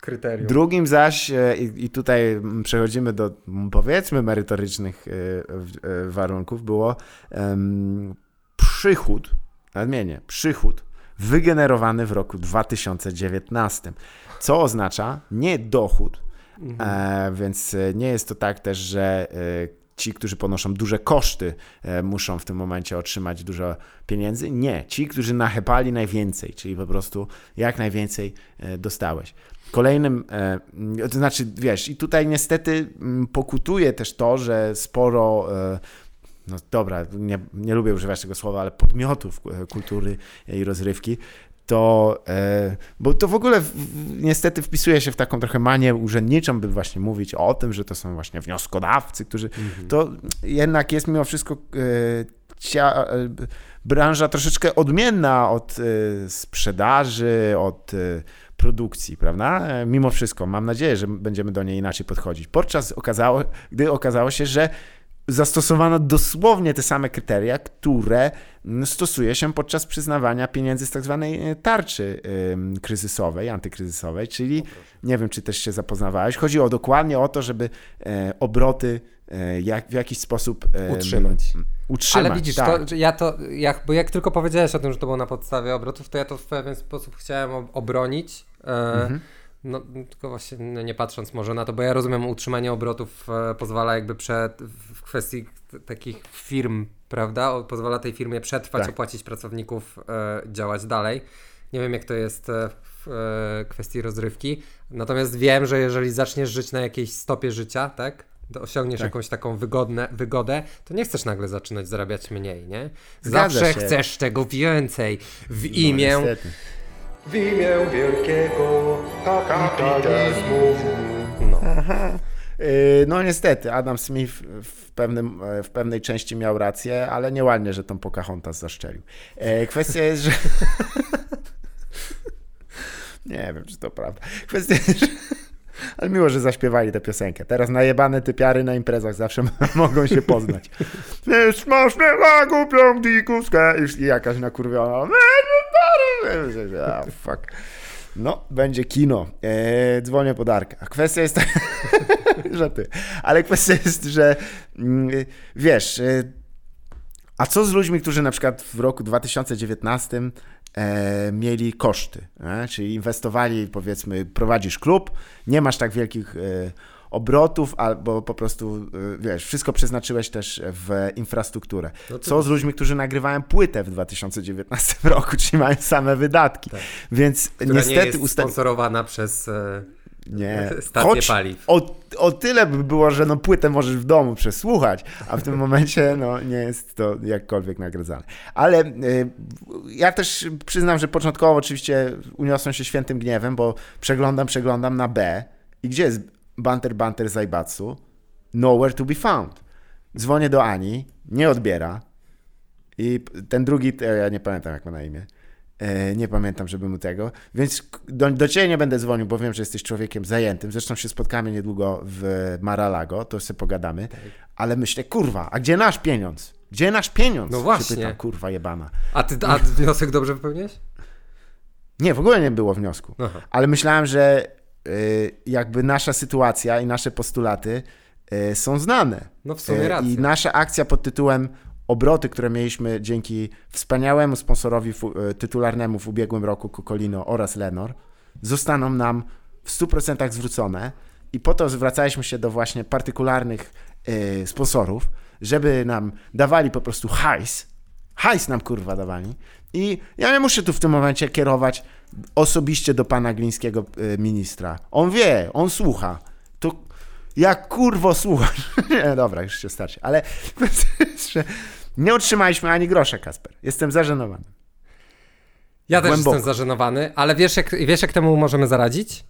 kryterium? Drugim zaś, e, i, i tutaj przechodzimy do powiedzmy merytorycznych e, e, warunków, było um, przychód, nadmienię, przychód wygenerowany w roku 2019, co oznacza nie dochód, mhm. e, więc nie jest to tak też, że e, ci, którzy ponoszą duże koszty, e, muszą w tym momencie otrzymać dużo pieniędzy. Nie, ci, którzy nachepali najwięcej, czyli po prostu jak najwięcej e, dostałeś. Kolejnym, e, to znaczy, wiesz, i tutaj niestety pokutuje też to, że sporo no dobra, nie, nie lubię używać tego słowa, ale podmiotów kultury i rozrywki, to, e, bo to w ogóle niestety wpisuje się w taką trochę manię urzędniczą, by właśnie mówić o tym, że to są właśnie wnioskodawcy, którzy, mhm. to jednak jest mimo wszystko e, cia, e, branża troszeczkę odmienna od sprzedaży, od produkcji, prawda? Mimo wszystko, mam nadzieję, że będziemy do niej inaczej podchodzić. Podczas okazało, gdy okazało się, że zastosowano dosłownie te same kryteria, które stosuje się podczas przyznawania pieniędzy z tak zwanej e, tarczy kryzysowej, antykryzysowej, czyli nie wiem, czy też się zapoznawałeś. Chodzi o dokładnie o to, żeby e, obroty e, jak, w jakiś sposób utrzymać. utrzymać Ale widzisz, tak. to, ja to, jak, bo jak tylko powiedziałeś o tym, że to było na podstawie obrotów, to ja to w pewien sposób chciałem obronić. Mhm. No, tylko właśnie no nie patrząc może na to, bo ja rozumiem, utrzymanie obrotów e, pozwala jakby przed, w kwestii takich firm, prawda? O, pozwala tej firmie przetrwać, tak. opłacić pracowników, e, działać dalej. Nie wiem, jak to jest e, w e, kwestii rozrywki. Natomiast wiem, że jeżeli zaczniesz żyć na jakiejś stopie życia, tak? Osiągniesz tak. jakąś taką wygodne, wygodę, to nie chcesz nagle zaczynać zarabiać mniej, nie? Zawsze chcesz tego więcej w no, imię. No, w imię wielkiego kapitalizmu. No. Y, no niestety, Adam Smith w, pewnym, w pewnej części miał rację, ale nieładnie, że tą Pocahontas zaszczelił. E, kwestia jest, że... <laughs> Nie wiem, czy to prawda. Kwestia jest, że... Ale miło, że zaśpiewali tę piosenkę. Teraz najebane typiary na imprezach zawsze <laughs> mogą się poznać. Masz mnie na głupią dikuskę i jakaś nakurwiona. Ah, fuck. No, będzie kino. Eee, dzwonię po Darka. Kwestia jest taka, <laughs> że ty. Ale kwestia jest, że mm, wiesz, e, a co z ludźmi, którzy na przykład w roku 2019 e, mieli koszty, e? czyli inwestowali, powiedzmy, prowadzisz klub, nie masz tak wielkich e, obrotów, albo po prostu, y, wiesz, wszystko przeznaczyłeś też w infrastrukturę. No to... Co z ludźmi, którzy nagrywają płytę w 2019 <laughs> roku, czyli mają same wydatki. Tak. Więc Która niestety... nie jest usta... sponsorowana przez... E, nie. <laughs> Choć paliw. O, o tyle by było, że no płytę możesz w domu przesłuchać, a w tym <laughs> momencie no, nie jest to jakkolwiek nagradzane. Ale y, ja też przyznam, że początkowo oczywiście uniosłem się świętym gniewem, bo przeglądam, przeglądam na B i gdzie jest Banter Banter Zaibatsu, nowhere to be found. Dzwonię do Ani, nie odbiera i ten drugi, ja nie pamiętam jak ma na imię, e, nie pamiętam, żeby mu tego, więc do, do Ciebie nie będę dzwonił, bo wiem, że jesteś człowiekiem zajętym, zresztą się spotkamy niedługo w Maralago, to sobie pogadamy, tak. ale myślę, kurwa, a gdzie nasz pieniądz? Gdzie nasz pieniądz? No właśnie. Pytam, kurwa jebana. A ty a wniosek dobrze wypełniłeś? Nie, w ogóle nie było wniosku, Aha. ale myślałem, że jakby nasza sytuacja i nasze postulaty y, są znane. No w sumie y, racja. I nasza akcja pod tytułem obroty, które mieliśmy dzięki wspaniałemu sponsorowi tytularnemu w ubiegłym roku Cocolino oraz Lenor, zostaną nam w 100% zwrócone i po to zwracaliśmy się do właśnie partykularnych sponsorów, żeby nam dawali po prostu hajs, hajs nam kurwa dawali i ja nie muszę tu w tym momencie kierować osobiście do pana Glińskiego e, ministra. On wie, on słucha. To jak kurwo słuchasz? <laughs> nie, dobra, już się starczy. Ale <laughs> nie otrzymaliśmy ani grosza, Kasper. Jestem zażenowany. Ja też Głęboko. jestem zażenowany, ale wiesz jak, wiesz, jak temu możemy zaradzić?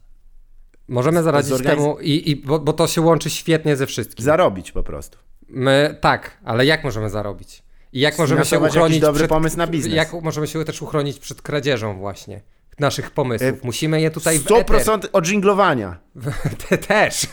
Możemy zaradzić Zorganiz... temu, i, i, bo, bo to się łączy świetnie ze wszystkim. Zarobić po prostu. My, tak, ale jak możemy zarobić? I jak możemy się uchronić dobry przed, pomysł na biznes. Jak możemy się też uchronić przed kradzieżą właśnie naszych pomysłów. E, Musimy je tutaj 100% odżinglowania. <laughs> Te też.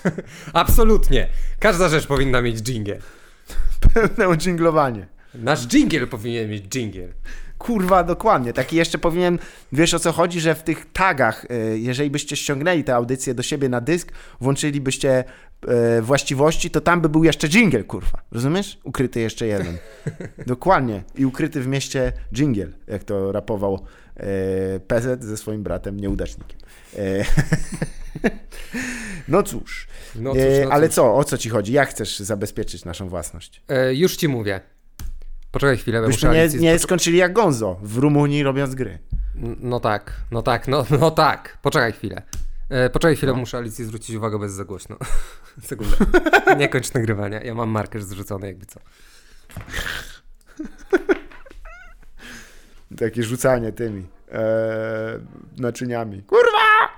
Absolutnie. Każda rzecz powinna mieć dżingiel. <laughs> Pełne odżinglowanie. Nasz dżingiel powinien mieć dżingiel. Kurwa, dokładnie. Taki jeszcze powinien, wiesz o co chodzi, że w tych tagach, e, jeżeli byście ściągnęli tę audycję do siebie na dysk, włączylibyście e, właściwości, to tam by był jeszcze jingle, kurwa. Rozumiesz? Ukryty jeszcze jeden. <laughs> Dokładnie. I ukryty w mieście jingle, jak to rapował e, PZ ze swoim bratem nieudacznikiem. <laughs> No cóż. No cóż, no ale co, o co ci chodzi? Jak chcesz zabezpieczyć naszą własność? już ci mówię. Poczekaj chwilę, Byśmy nie, nie skończyli jak Gonzo w Rumunii robiąc gry. No tak, no tak, no, <laughs> no tak. Poczekaj chwilę. E, poczekaj chwilę, no. muszę Alicji zwrócić uwagę bez za głośno. <laughs> Sekundę. Nie kończ nagrywania. Ja mam marker zrzucony, jakby co. Takie rzucanie tymi e, naczyniami. Kurwa!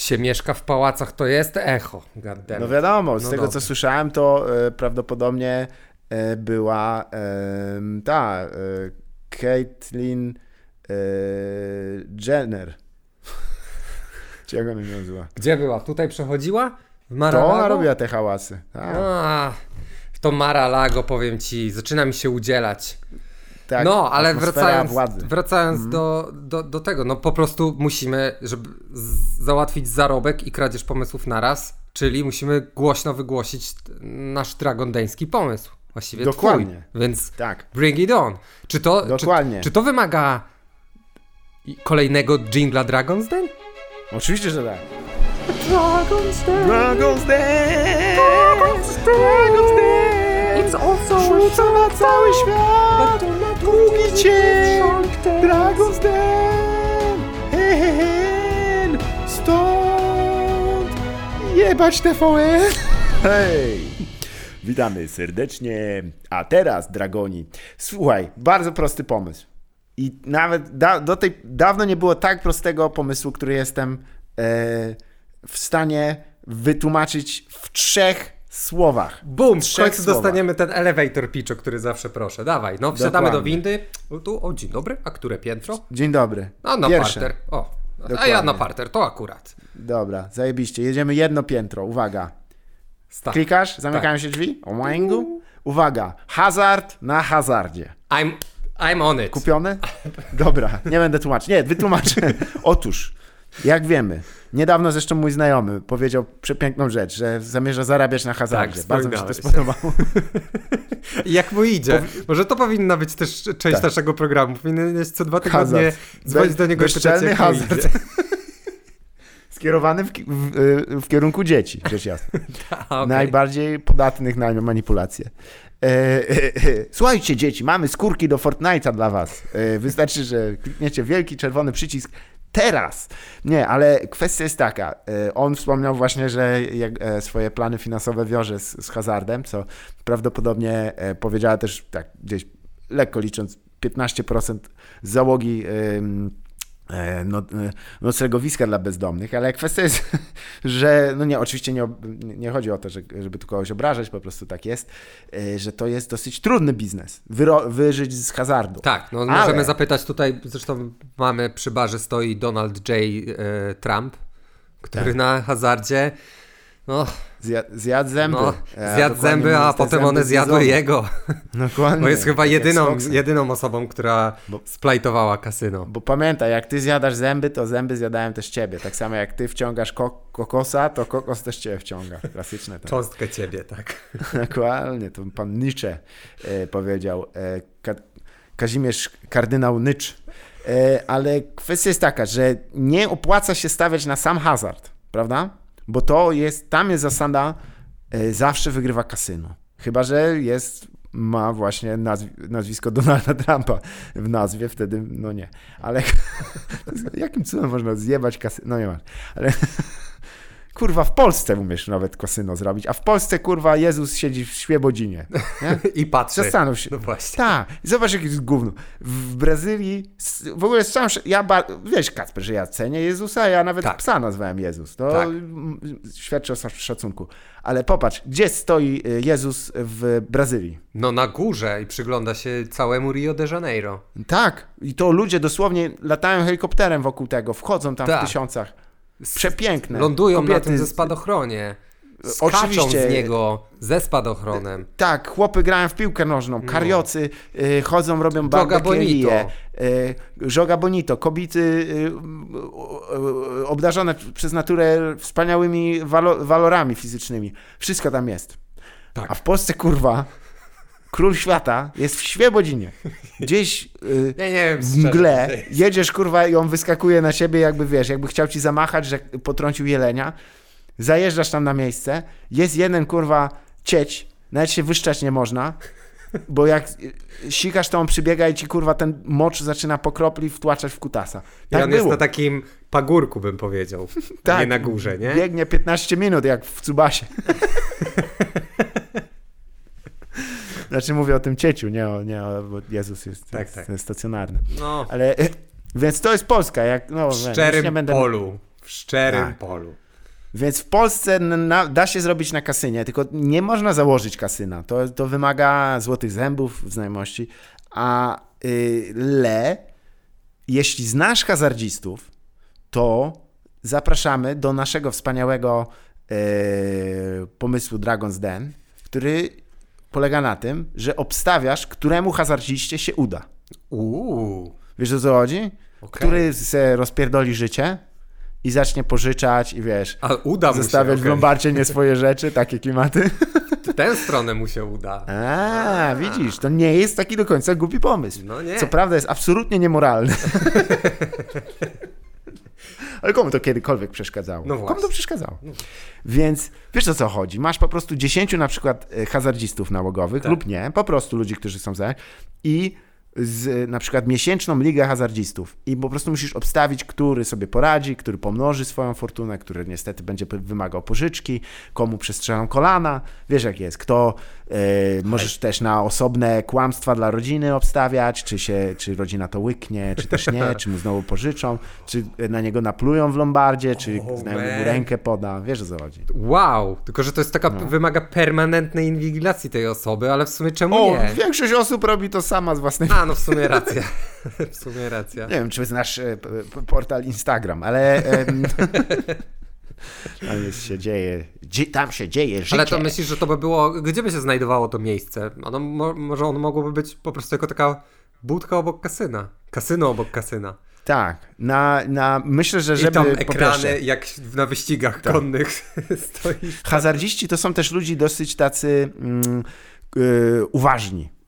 Się mieszka w pałacach, to jest echo. No wiadomo, z no tego dobrze. co słyszałem, to e, prawdopodobnie e, była e, ta e, Caitlyn Jenner. <laughs> Czy jak ona się nazywa? Gdzie była? Tutaj przechodziła? W Maralago? To ona robiła te hałasy. Tak. A, to Maralago, powiem ci, zaczyna mi się udzielać. Tak, no, ale wracając, wracając mm. do, do, do tego, no po prostu musimy, żeby załatwić zarobek i kradzież pomysłów naraz, czyli musimy głośno wygłosić nasz dragondański pomysł. Właściwie Dokładnie. Twój. Więc tak. bring it on. Czy to, Dokładnie. Czy, czy to wymaga kolejnego jingla Dragon's Den? Oczywiście, że tak. Dragon's Den! Dragon's Den! Dragon's Den! Dragon's Den! It's also Rzuca na cały świat! Długi cień! Dragon's Den! Hen! Stąd! Jebać TVN! Hej! Witamy serdecznie. A teraz, Dragoni. Słuchaj, bardzo prosty pomysł. I nawet da, do tej, dawno nie było tak prostego pomysłu, który jestem e, w stanie wytłumaczyć w trzech słowach. Bum, w końcu słowach. dostaniemy ten elevator pitch, o który zawsze proszę. Dawaj, no wsiadamy do windy. O, tu, o, dzień dobry, a które piętro? Dzień dobry. A na Pierwsze. parter. O, Dokładnie. a ja na parter, to akurat. Dobra, zajebiście. Jedziemy jedno piętro, uwaga. Klikasz, zamykają tak. się drzwi. O mojego. Uwaga, hazard na hazardzie. I'm, I'm on it. Kupiony? Dobra, nie będę tłumaczyć. Nie, wytłumaczę. <laughs> Otóż, jak wiemy, niedawno zresztą mój znajomy powiedział przepiękną rzecz, że zamierza zarabiać na hazardzie. Tak, Bardzo mi się to spodobało. jak mu idzie? Może to powinna być też część tak. naszego programu. Powinieneś co dwa tygodnie dzwonić do niego i pytać, jak hazard. <laughs> Skierowany w, w, w, kierunku dzieci, rzecz jasna. <laughs> okay. Najbardziej podatnych na manipulacje. E, e, e, słuchajcie, dzieci, mamy skórki do Fortnite'a dla was. Wystarczy, że klikniecie wielki czerwony przycisk teraz. Nie, ale kwestia jest taka. E, on wspomniał właśnie, że e, swoje plany finansowe wiąże z, z hazardem, co prawdopodobnie powiedziała też tak gdzieś lekko licząc 15% załogi E, no, e, noclegowiska dla bezdomnych, ale kwestia jest, <laughs> że no nie, oczywiście nie, nie chodzi o to, że, żeby tu kogoś obrażać, po prostu tak jest, e, że to jest dosyć trudny biznes, wyro, wyżyć z hazardu. Tak, no ale... możemy zapytać tutaj, zresztą mamy przy barze stoi Donald J. Trump, który tak. na hazardzie no, zjadł zęby. No, zjadł zęby, a potem one zjadły jego. <laughs> Dokładnie. Bo jest chyba tak jedyną, jedyną osobą, która bo, splajtowała kasyno. Bo pamiętaj, jak ty zjadasz zęby, to zęby zjadają też ciebie. Tak samo jak ty wciągasz ko kokosa, to kokos też ciebie wciąga. Klasyczne. To. Cząstkę ciebie, tak. <laughs> Dokładnie, to pan Nietzsche e, powiedział. E, Ka Kazimierz kardynał Nycz. E, ale kwestia jest taka, że nie opłaca się stawiać na sam hazard, prawda? Bo to jest, tam jest zasada, e, zawsze wygrywa kasyno. Chyba, że jest, ma właśnie nazw nazwisko <laughs> Donalda Trumpa w nazwie, wtedy no nie. Ale <laughs> jakim cudem można zjebać kasyno? No nie ma. Ale <laughs> kurwa, w Polsce umiesz nawet kasyno zrobić, a w Polsce, kurwa, Jezus siedzi w Świebodzinie. Nie? <laughs> I patrzy. Zastanów się. No właśnie. Tak, zobacz, jaki jest gówno. W Brazylii, w ogóle całym, ja, wiesz, Kacper, że ja cenię Jezusa, ja nawet tak. psa nazwałem Jezus. To tak. świadczy o szacunku. Ale popatrz, gdzie stoi y, Jezus w Brazylii? No na górze i przygląda się całemu Rio de Janeiro. Tak, i to ludzie dosłownie latają helikopterem wokół tego, wchodzą tam tak. w tysiącach. Przepiękne. Lądują Kobiety... na tym ze spadochronie. Skaczą Oczywiście. z niego ze spadochronem. Tak, chłopy grają w piłkę nożną, no. kariocy y, chodzą, robią barbekerię. Y, Żoga bonito. Kobiety y, obdarzone przez naturę wspaniałymi walo, walorami fizycznymi. Wszystko tam jest. Tak. A w Polsce, kurwa, król świata jest w Świebodzinie. Gdzieś yy, ja nie wiem, w mgle jedziesz, kurwa, i on wyskakuje na siebie, jakby wiesz, jakby chciał ci zamachać, że potrącił jelenia. Zajeżdżasz tam na miejsce, jest jeden, kurwa, cieć, nawet się wyszczać nie można, bo jak sikasz, to on przybiega i ci, kurwa, ten mocz zaczyna po kropli wtłaczać w kutasa. Tak I on było. jest na takim pagórku, bym powiedział, tak, nie na górze, nie? Biegnie 15 minut, jak w Cubasie. <laughs> Znaczy mówię o tym cieciu, nie o, nie o bo Jezus jest, tak, jest tak. stacjonarny. No. Ale, więc to jest Polska. Jak, no, w szczerym będę... polu. W szczerym tak. polu. Więc w Polsce na, da się zrobić na kasynie, tylko nie można założyć kasyna. To, to wymaga złotych zębów, znajomości. A y, le, jeśli znasz hazardzistów, to zapraszamy do naszego wspaniałego y, pomysłu Dragon's Den, który polega na tym, że obstawiasz, któremu hazardziście się uda. Uuu. Wiesz o co chodzi? Okay. Który se rozpierdoli życie i zacznie pożyczać i wiesz, A uda zostawiać się, w Lombardzie nie swoje rzeczy, takie klimaty. W tę stronę mu się uda. A, widzisz, to nie jest taki do końca głupi pomysł. No nie. Co prawda jest absolutnie niemoralny. <laughs> Ale komu to kiedykolwiek przeszkadzało? No komu to przeszkadzało? No. Więc wiesz o co chodzi? Masz po prostu 10 na przykład e, hazardzistów nałogowych tak. lub nie, po prostu ludzi, którzy są za i z na przykład miesięczną ligę hazardzistów i po prostu musisz obstawić, który sobie poradzi, który pomnoży swoją fortunę, który niestety będzie wymagał pożyczki, komu przestrzelą kolana, wiesz jak jest, kto e, możesz też na osobne kłamstwa dla rodziny obstawiać, czy, się, czy rodzina to łyknie, czy też nie, czy mu znowu pożyczą, czy na niego naplują w Lombardzie, czy oh, znajomy mu rękę poda, wiesz o co chodzi. Wow, tylko że to jest taka, no. wymaga permanentnej inwigilacji tej osoby, ale w sumie czemu o, nie? większość osób robi to sama z własnej A, no w sumie racja. <laughs> w sumie racja. Nie wiem, czy znasz e, portal Instagram, ale... <laughs> Tam jest, się dzieje, tam się dzieje życie. Ale to myślisz, że to by było, gdzie by się znajdowało to miejsce? Ono, może ono mogłoby być po prostu jako taka budka obok kasyna. Kasyno obok kasyna. Tak, na, na, myślę, że żeby... I tam ekrany pierwsze, jak na wyścigach tak. konnych <laughs> stoisz. Hazardziści to są też ludzi dosyć tacy mm, yy, uważni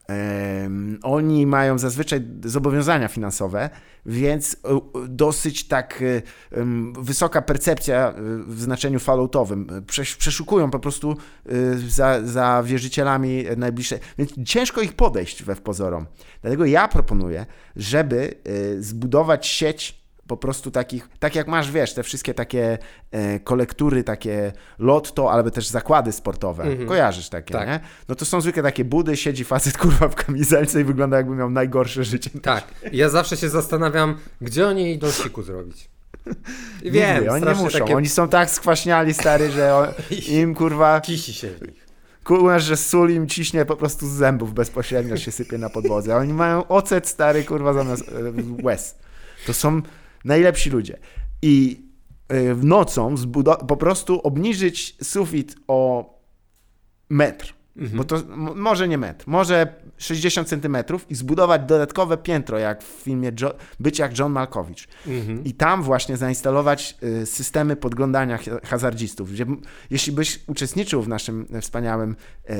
oni mają zazwyczaj zobowiązania finansowe, więc e, dosyć tak e, wysoka percepcja e, w znaczeniu falloutowym. Przeszukują po prostu za, za wierzycielami najbliższe, więc ciężko ich podejść we w pozorom. Dlatego ja proponuję, żeby zbudować sieć po prostu takich, tak jak masz, wiesz, te wszystkie takie e, kolektury, takie lotto, albo też zakłady sportowe, mm -hmm. kojarzysz takie, tak. nie? No to są zwykle takie budy, siedzi facet <laughs> kurwa w kamizelce i wygląda jakby miał najgorsze życie. Tak, ja zawsze się zastanawiam, gdzie oni idą siku zrobić. <laughs> Wiem, Nigdy, oni nie muszą, takie... oni są tak skwaśniali, stary, że on, <laughs> im kurwa... Kisi się w nich. Kurwa, że sól im ciśnie po prostu z zębów bezpośrednio się sypie na podłodze. Oni mają ocet stary, kurwa, zamiast e, łez. To są najlepsi ludzie. I e, w nocą po prostu obniżyć sufit o metr. Mhm. Bo to może nie metr, może 60 centymetrów i zbudować dodatkowe piętro, jak w filmie jo Być jak John Malkowicz. Mhm. I tam właśnie zainstalować y, systemy podglądania hazardzistów. Gdzie, jeśli byś uczestniczył w naszym wspaniałym y,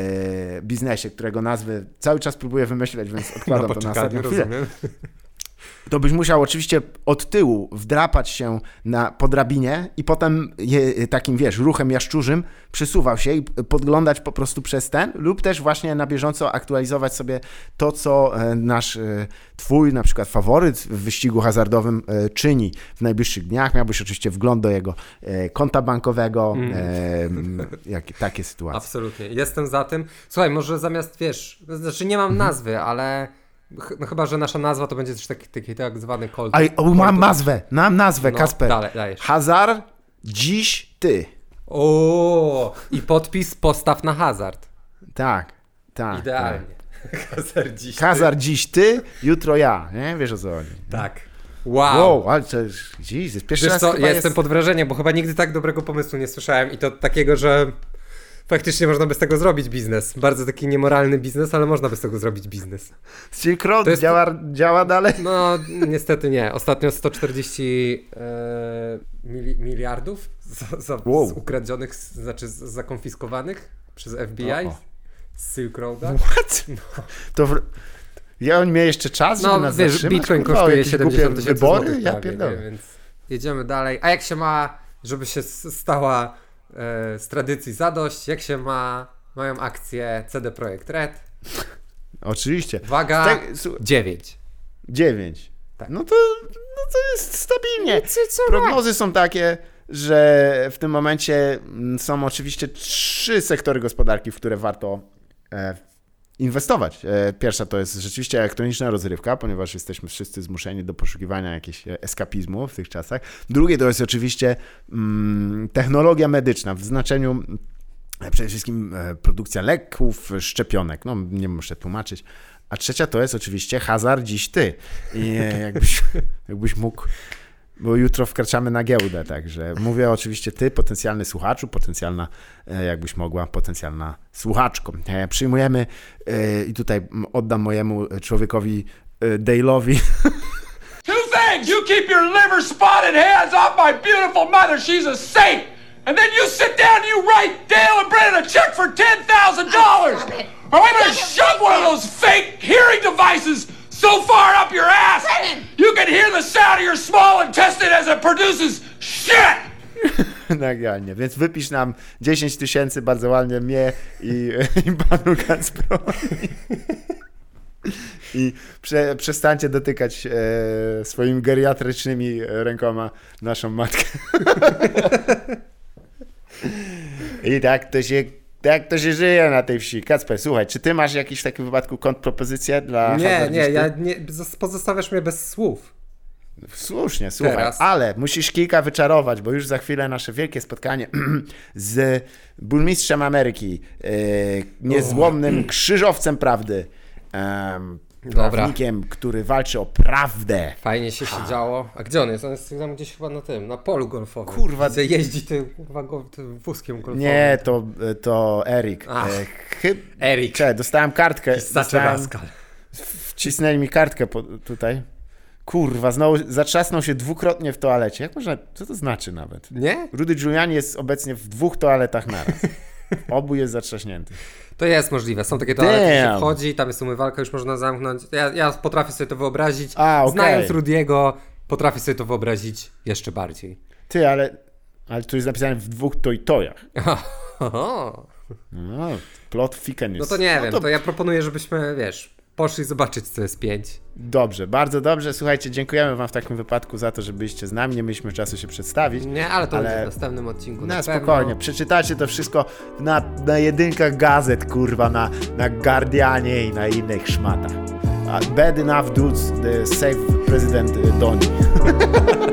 biznesie, którego nazwy cały czas próbuję wymyśleć, więc <laughs> odkładam no, to na ostatnią chwilę. To byś musiał oczywiście od tyłu wdrapać się na, po drabinie i potem je, takim, wiesz, ruchem jaszczurzym przesuwał się i podglądać po prostu przez ten, lub też właśnie na bieżąco aktualizować sobie to, co e, nasz, e, twój na przykład faworyt w wyścigu hazardowym e, czyni w najbliższych dniach. Miałbyś oczywiście wgląd do jego konta bankowego, mm. jak, takie sytuacje. Absolutnie. Jestem za tym. Słuchaj, może zamiast, wiesz, znaczy nie mam mhm. nazwy, ale no chyba, że nasza nazwa to będzie też taki, taki tak zwany cold. Ale mam nazwę, mam nazwę, no, Kasper. Dalej, dajesz. Hazard, dziś ty. O, i podpis postaw na hazard. Tak, tak. Idealnie. Tak. <laughs> Hazard dziś Hazard ty. dziś ty, jutro ja, nie? Wiesz o co chodzi. Tak. Wow. wow ale to jest, Jesus, pierwszy Wiesz raz co, ja jest... jestem pod wrażeniem, bo chyba nigdy tak dobrego pomysłu nie słyszałem i to takiego, że faktycznie można by z tego zrobić biznes. Bardzo taki niemoralny biznes, ale można by z tego zrobić biznes. Silk Road jest... działa, działa dalej? No, niestety nie. Ostatnio 140 e, mili, miliardów za, za, wow. z ukradzionych, znaczy z, zakonfiskowanych przez FBI o, o. z Silk Roada. What? No. To w... Ja on miał jeszcze czas, żeby no, nas wiesz, zatrzymać? Bitcoin Kurwa, kosztuje 70 tysięcy złotych. Ja pierdolę. Więc jedziemy dalej. A jak się ma, żeby się stała E, z tradycji zadość, jak się ma, mają akcje CD Projekt Red. Oczywiście. Uwaga, tak, 9. 9. Tak. No, to, no to jest stabilnie. Prognozy są takie, że w tym momencie mm, są oczywiście trzy sektory gospodarki, w które warto e, inwestować. E, pierwsza to jest rzeczywiście elektroniczna rozrywka, ponieważ jesteśmy wszyscy zmuszeni do poszukiwania jakiegoś eskapizmu w tych czasach. Drugie to jest oczywiście mm, technologia medyczna w znaczeniu e, przede wszystkim e, produkcja leków, szczepionek. No, nie muszę tłumaczyć. A trzecia to jest oczywiście hazard dziś ty. I jakbyś, <laughs> jakbyś mógł bo jutro wkraczamy na giełdę, także mówię oczywiście ty, potencjalny słuchaczu, potencjalna, e, jakbyś mogła, potencjalna słuchaczko. E, przyjmujemy e, i tutaj oddam mojemu człowiekowi Dale'owi. <laughs> Two things! You keep your liver spotted hands off my beautiful mother, she's a saint! And then you sit down and you write Dale and Brennan a check for $10,000! Or I'm gonna shove one of those fake hearing devices so far up your ass, you can hear the sound of your small intestine as it produces shit! <laughs> Nagranie, więc wypisz nam 10 tysięcy bardzo ładnie mnie i, <laughs> i panu Kacprowi. I prze, przestańcie dotykać e, swoimi geriatrycznymi rękoma naszą matkę. <laughs> I tak to się jak to się żyje na tej wsi? Kacper, słuchaj, czy ty masz jakiś w takim wypadku kontrpropozycję dla Nie, nie, ja nie, pozostawiasz mnie bez słów. Słusznie, słuchaj, Teraz. ale musisz kilka wyczarować, bo już za chwilę nasze wielkie spotkanie <clears throat> z burmistrzem Ameryki, yy, niezłomnym krzyżowcem prawdy, prawnikiem, który walczy o prawdę. Fajnie się siedziało. A gdzie on jest? On jest tam gdzieś chyba na tym, na polu golfowym. Kurwa. Gdzie jeździ tym, kurwa, tym wózkiem golfowym. Nie, to, to Erik. E, chyb... Erik. Cze, dostałem kartkę. Dostałem... Wcisnęli mi kartkę po, tutaj. Kurwa, znowu zatrzasnął się dwukrotnie w toalecie. Jak można, co to znaczy nawet? Nie? Rudy Giuliani jest obecnie w dwóch toaletach naraz. <laughs> Obu jest zatrzaśnięty. To jest możliwe. Są takie toalety, gdzie się wchodzi, tam jest umywalka, już można zamknąć. Ja, ja potrafię sobie to wyobrazić. A, okay. Znając Rudiego, potrafię sobie to wyobrazić jeszcze bardziej. Ty, ale, ale tu jest napisane w dwóch tojtojach. <laughs> no, plot thicken No to nie no wiem, to... to ja proponuję, żebyśmy, wiesz, poszli zobaczyć, co jest 5. Dobrze, bardzo dobrze. Słuchajcie, dziękujemy Wam w takim wypadku za to, że byliście z nami. Nie mieliśmy czasu się przedstawić. Nie, ale to ale... będzie w następnym odcinku. Na, na spokojnie, pewno. przeczytacie to wszystko na, na jedynkach gazet, kurwa, na, na Guardianie i na innych szmatach. Bad enough dudes, the save president Doni. <laughs>